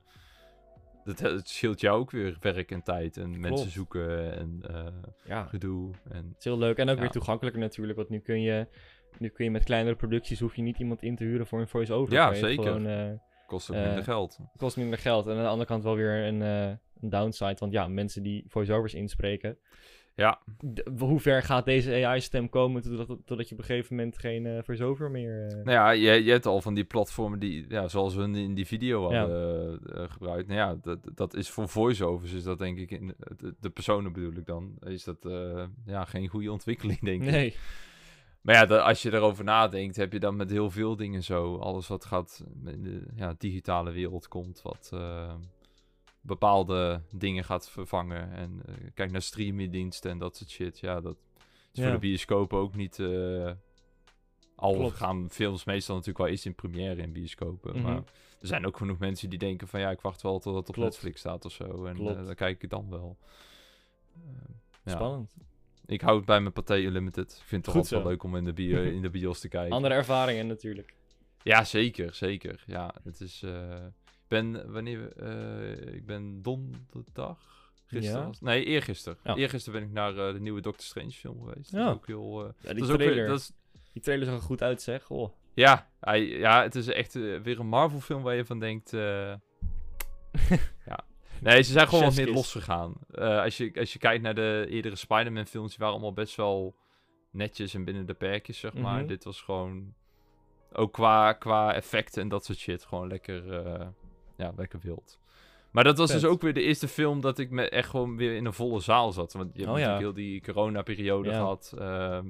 dat, het scheelt jou ook weer werk en tijd en mensen zoeken en eh, ja, gedoe. En, het is heel leuk. En ook Ja. weer toegankelijker natuurlijk. Want nu kun je, nu kun je met kleinere producties, hoef je niet iemand in te huren voor een voice-over. Ja, zeker. Gewoon, eh, kost ook Eh, minder geld. kost minder geld. En aan de andere kant wel weer een, eh, een downside. Want ja, mensen die voice-overs inspreken. Ja, hoe ver gaat deze AI-stem komen totdat, totdat je op een gegeven moment geen eh voice-over meer... eh, Nou ja, je, je hebt al van die platformen die, ja, zoals we in die video hadden eh, gebruikt. Nou ja, dat, dat is voor voice-overs, is dat denk ik, in, de, de personen bedoel ik dan, is dat ja, geen goede ontwikkeling, denk ik. Nee. Maar ja, als je erover nadenkt, heb je dan met heel veel dingen zo. Alles wat gaat in de ja, digitale wereld komt, wat bepaalde dingen gaat vervangen. En eh, kijk naar streamingdiensten en dat soort shit. Ja, dat is Ja. voor de bioscoop ook niet... eh, al Klopt. gaan films meestal natuurlijk wel eens in première in bioscopen. Mhm. Maar er zijn ook genoeg mensen die denken van... Ja, ik wacht wel tot het op Klopt. Netflix staat of zo. En eh, dan kijk ik dan wel. Ja. Spannend. Ik hou het bij mijn Pathé Unlimited. Ik vind het toch altijd wel leuk om in de, bio, in de bios te kijken. Andere ervaringen natuurlijk. Ja, zeker, zeker. Ja, het is... eh, ik ben, wanneer... eh, ik ben donderdag... Gisteren Ja? was- Nee, eergisteren. Ja. Eergisteren ben ik naar eh, de nieuwe Doctor Strange film geweest. Dat Ja. is ook heel... eh, Ja, die dat is ook weer- trailer. dat is, Die trailer zag er goed uit, zeg. Oh. ja, hij, ja, het is echt eh, weer een Marvel film waar je van denkt... eh, ja. Nee, ze zijn gewoon wat meer losgegaan. Eh als, je, als je kijkt naar de eerdere Spider-Man films, die waren allemaal best wel netjes en binnen de perkjes, zeg maar. Mhm. Dit was gewoon... Ook qua, qua effecten en dat soort shit, gewoon lekker, eh, ja, lekker wild. Maar dat was dus ook weer de eerste film dat ik me echt gewoon weer in een volle zaal zat. Want je hebt Oh, ja. natuurlijk heel die corona-periode Ja. gehad. ehm,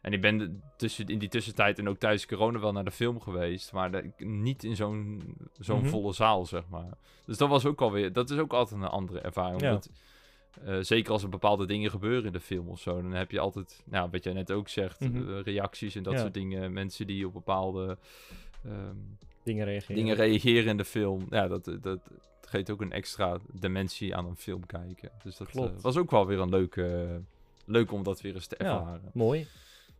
en ik ben de- tussen, in die tussentijd en ook tijdens corona wel naar de film geweest. Maar de- niet in zo'n zo'n Mhm. volle zaal, zeg maar. Dus dat was ook alweer... Dat is ook altijd een andere ervaring. Ja. Omdat, eh, zeker als er bepaalde dingen gebeuren in de film of zo. Dan heb je altijd, nou, wat jij net ook zegt, Mhm. eh, reacties en dat soort dingen. Mensen die op bepaalde ehm, Dingen reageren. dingen reageren in de film. Ja, dat, dat, geeft ook een extra dimensie aan een film kijken. Dus dat eh, was ook wel weer een leuke... leuk om dat weer eens te Ja. ervaren. Mooi.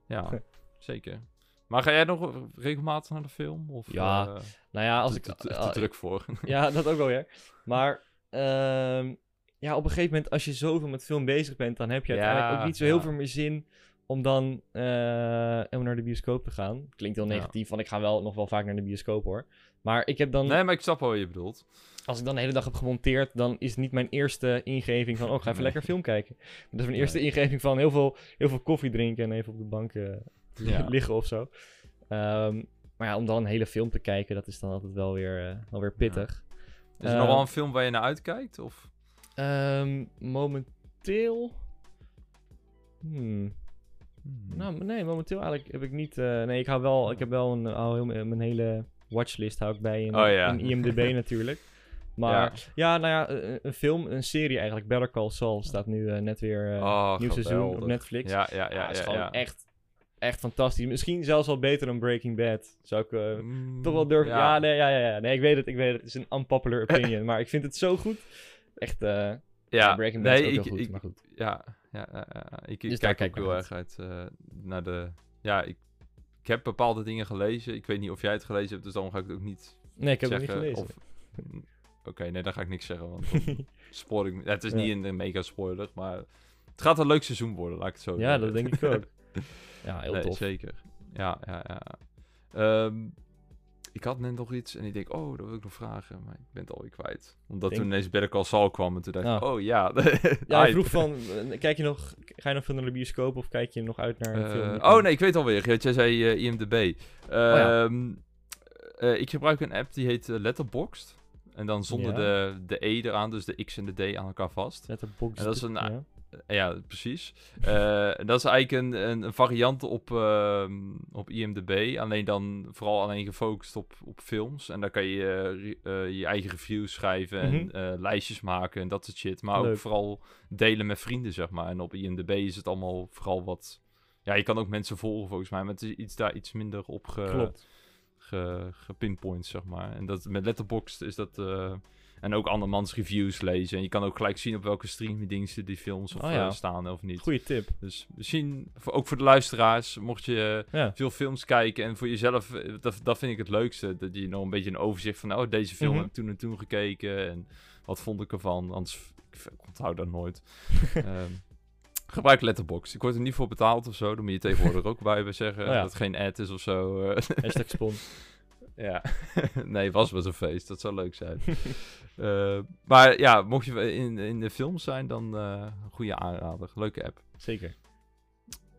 Ja, zeker. Maar ga jij nog regelmatig naar de film? Of, Ja, eh, Nou ja, als te, ik... te- te- te ah, druk voor. Ja, dat ook wel weer. Maar ehm, ja, op een gegeven moment, als je zoveel met film bezig bent, dan heb je Ja, uiteindelijk ook niet zo heel ja. veel meer zin om dan eh, om naar de bioscoop te gaan. Klinkt heel Ja. negatief, want ik ga wel nog wel vaak naar de bioscoop hoor. Maar ik heb dan, nee, maar ik snap wel wat je bedoelt. als ik dan de hele dag heb gemonteerd, dan is het niet mijn eerste ingeving van, oh, ik ga even Nee. lekker film kijken. Dat is mijn eerste Nee. ingeving van heel veel, heel veel koffie drinken en even op de bank eh, Ja. liggen of zo. Ehm, maar ja, om dan een hele film te kijken, dat is dan altijd wel weer, eh, wel weer pittig. Is er Eh, nog wel een film waar je naar uitkijkt? Of? Ehm, momenteel. Hmm. Hmm. Nou, nee, momenteel eigenlijk heb ik niet. eh, nee, ik hou wel. Ik heb wel een. hou heel, mijn hele watchlist hou ik bij in, Oh ja. in IMDb natuurlijk. Maar ja. nou ja, een, een film, een serie eigenlijk. Better Call Saul staat nu eh, net weer eh, Oh, nieuw seizoen op. Netflix. Ja, ja, Ja, het is ja, gewoon echt, echt fantastisch. Misschien zelfs wel beter dan Breaking Bad. Zou ik eh, Mm, toch wel durven. Ja. nee, ja, ja, ja. Nee, ik weet het, ik weet het. Het is een unpopular opinion, maar ik vind het zo goed. Echt, eh, Ja, Breaking Bad nee, is ook ik, heel goed, ik, maar goed. Ja, ja, ik, ik Dus kijk ook heel erg uit eh, naar de... Ja, ik, ik heb bepaalde dingen gelezen. Ik weet niet of jij het gelezen hebt, dus dan ga ik het ook niet Nee, ik heb het niet gelezen. Of... Oké, nee, dan ga ik niks zeggen, want spoor ik... Ja, het is niet een mega spoiler, maar het gaat een leuk seizoen worden, laat ik het zo ja, dat denk ik ook. Ja, heel nee, tof. zeker. Ja, ja, ja. Ehm, ik had net nog iets en ik denk, oh, dat wil ik nog vragen, maar ik ben het alweer kwijt. Omdat Denk- toen ineens Better Call Saul kwam en toen dacht ik, Ah. oh ja. Ja, hij vroeg van, eh, kijk je nog, ga je nog veel naar de bioscoop of kijk je nog uit naar een Eh, film? oh nee, ik weet alweer. Jij zei eh, IMDb. Oh ja. Ehm, eh, ik gebruik een app die heet Letterboxd. En dan zonder Ja. de, de E eraan, dus de X en de D aan elkaar vast. Letterboxd. En dat is een- ja. Eh, ja, precies. Eh, dat is eigenlijk een, een, een variant op, ehm, op IMDb. Alleen dan vooral alleen gefocust op, op films. En daar kan je eh, je eigen reviews schrijven en Mhm. lijstjes maken en dat soort shit. Maar ook vooral delen met vrienden, zeg maar. En op IMDb is het allemaal vooral wat... Ja, je kan ook mensen volgen volgens mij, maar het is iets, daar iets minder op ge, Klopt. ge, gepinpoint, zeg maar. En dat, met Letterboxd is dat... en ook andermans reviews lezen. En je kan ook gelijk zien op welke streamingdiensten die films of, Oh ja. eh, staan of niet. Goeie tip. Dus misschien, voor, ook voor de luisteraars, mocht je eh, Ja. veel films kijken en voor jezelf, eh, dat, dat vind ik het leukste. Dat je nog een beetje een overzicht van, oh, deze film Mhm. heb ik toen en toen gekeken en wat vond ik ervan. Anders, ik, onthoud dat nooit. Ehm, gebruik Letterboxd. Ik word er niet voor betaald of zo, dan moet je tegenwoordig ook bij zeggen Oh ja. dat het geen ad is of zo. Hashtag spon. Ja, nee, was wel een feest. Dat zou leuk zijn. Eh, maar ja, mocht je in, in de films zijn, dan eh, een goede aanrader. Leuke app. Zeker.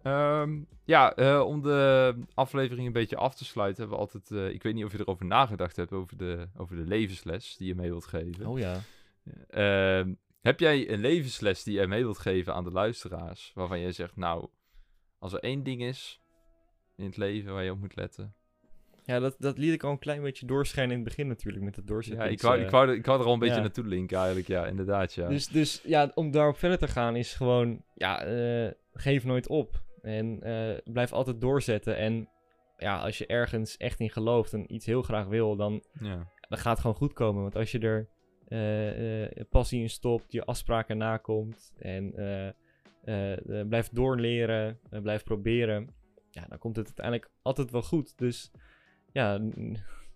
Ehm, ja, eh, om de aflevering een beetje af te sluiten, hebben we altijd... ik weet niet of je erover nagedacht hebt, over de, over de levensles die je mee wilt geven. Oh ja. Ehm, heb jij een levensles die je mee wilt geven aan de luisteraars, waarvan jij zegt, nou, als er één ding is in het leven waar je op moet letten... Ja, dat, dat liet ik al een klein beetje doorschijnen in het begin natuurlijk, met het Ja, doorzetten. ik wou, ik, wou, er- ik wou er al een beetje ja. naartoe linken eigenlijk, ja, inderdaad, ja. Dus, dus ja, om daarop verder te gaan is gewoon, ja, eh, geef nooit op. En eh, blijf altijd doorzetten. En ja, als je ergens echt in gelooft en iets heel graag wil, dan, ja. dan gaat het gewoon goed komen. Want als je er eh, eh, passie in stopt, je afspraken nakomt en eh, eh, eh, blijft doorleren, eh, blijft proberen, ja, dan komt het uiteindelijk altijd wel goed. Dus ja,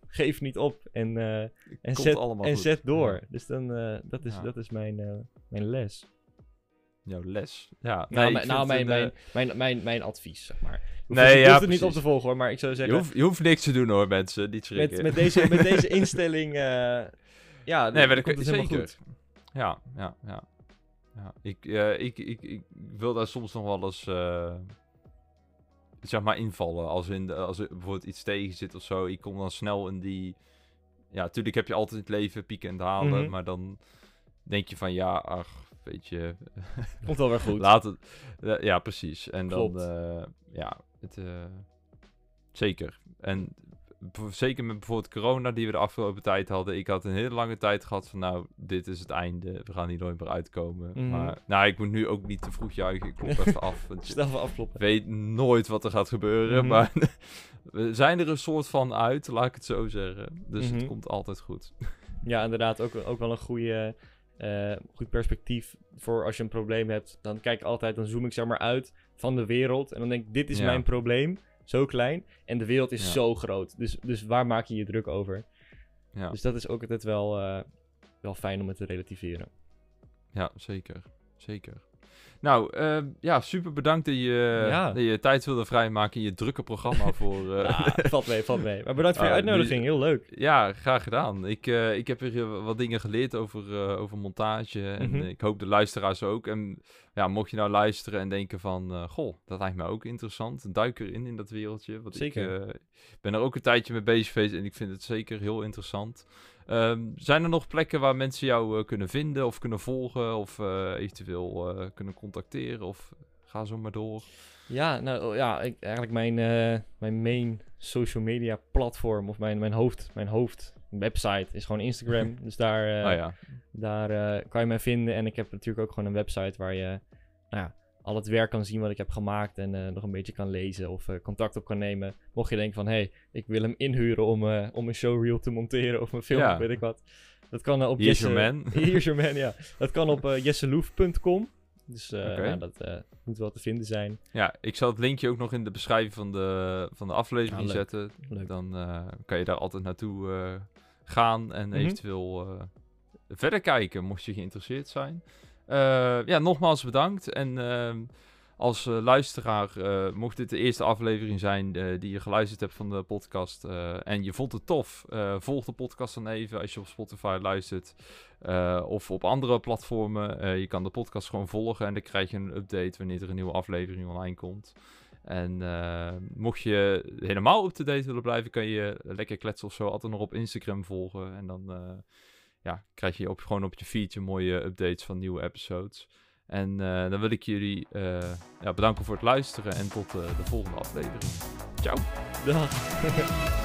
geef niet op en, eh, en, zet, en zet door. Ja. Dus dan, eh, dat is, Ja. dat is mijn, eh, mijn les. Jouw les. Ja, Nou, nee, ik mijn, nou mijn, een, mijn, mijn, mijn, mijn advies, zeg maar. Je hoeft, Nee, het- ja, hoeft het niet op te volgen hoor, maar ik zou zeggen, je, hoeft, je hoeft niks te doen hoor, mensen. Niet schrikken. met, met, deze, met deze instelling, ja, nee, maar dat komt het helemaal zeker. goed. Ja, ja, ja. ja. Ik, ik, ik, ik wil daar soms nog wel eens, zeg maar, invallen. Als, in de, als er bijvoorbeeld iets tegen zit of zo. Ik kom dan snel in die, ja, natuurlijk heb je altijd het leven pieken en dalen, Mhm. maar dan denk je van ja, ach, weet je, Komt wel weer goed. laat het. ja, precies. En Klopt. dan, eh, ja, het, eh, zeker. En zeker met bijvoorbeeld corona die we de afgelopen tijd hadden. Ik had een hele lange tijd gehad van nou, dit is het einde. We gaan hier nooit meer uitkomen. Mhm. Maar nou, ik moet nu ook niet te vroeg juichen. Ik klop even af. Snel even afkloppen. weet nooit wat er gaat gebeuren. Mhm. Maar we zijn er een soort van uit, laat ik het zo zeggen. Dus het Mhm. komt altijd goed. Ja, inderdaad. Ook, ook wel een goede, eh, goed perspectief voor als je een probleem hebt. Dan kijk ik altijd, dan zoom ik zeg maar uit van de wereld. En dan denk ik, dit is Ja. mijn probleem. Zo klein. En de wereld is Ja. zo groot. Dus, dus waar maak je je druk over? Ja, Dus dat is ook altijd wel, eh, wel fijn om het te relativeren. ja zeker. Zeker. Nou, eh, ja, super bedankt dat je, Ja. dat je tijd wilde vrijmaken in je drukke programma voor... eh, Ah, valt mee, valt mee. Maar bedankt voor je Ah, uitnodiging. Heel leuk. Ja, graag gedaan. Ik, ik heb weer wat dingen geleerd over, over montage. En Mhm. ik hoop de luisteraars ook. En ja, mocht je nou luisteren en denken van... eh, goh, dat lijkt mij ook interessant. Duik erin in dat wereldje. Want Zeker. ik eh, ben er ook een tijdje mee bezig geweest. En ik vind het zeker heel interessant. Ehm, zijn er nog plekken waar mensen jou eh, kunnen vinden of kunnen volgen? Of eventueel kunnen contacteren? Of ga zo maar door. Ja, nou oh, ja, ik, eigenlijk mijn, mijn main social media platform of mijn, mijn hoofd, mijn hoofd website is gewoon Instagram. dus daar, eh, oh ja, daar eh, kan je mij vinden. En ik heb natuurlijk ook gewoon een website waar je nou ja, al het werk kan zien wat ik heb gemaakt en eh, nog een beetje kan lezen of contact op kan nemen. Mocht je denken van, hé, hey, ik wil hem inhuren om, om een showreel te monteren of een film, Ja. weet ik wat. Dat kan op Here's Jesse... your man. Here's your man, ja. Dat kan op jesseloef.com. Dus eh, nou, dat eh, moet wel te vinden zijn. Ja, ik zal het linkje ook nog in de beschrijving van de, van de aflevering leuk. zetten. Leuk. Dan eh, kan je daar altijd naartoe gaan en Mhm. eventueel verder kijken, mocht je geïnteresseerd zijn. Ja, nogmaals bedankt. En ehm, als eh, luisteraar, eh, mocht dit de eerste aflevering zijn eh, die je geluisterd hebt van de podcast en je vond het tof, volg de podcast dan even als je op Spotify luistert of op andere platformen. Je kan de podcast gewoon volgen en dan krijg je een update wanneer er een nieuwe aflevering online komt. En mocht je helemaal up-to-date willen blijven, kan je lekker kletsen of zo altijd nog op Instagram volgen. En dan ja, krijg je gewoon op je feed mooie updates van nieuwe episodes. En eh, dan wil ik jullie eh, ja, bedanken voor het luisteren en tot eh, de volgende aflevering. Ciao! Dag.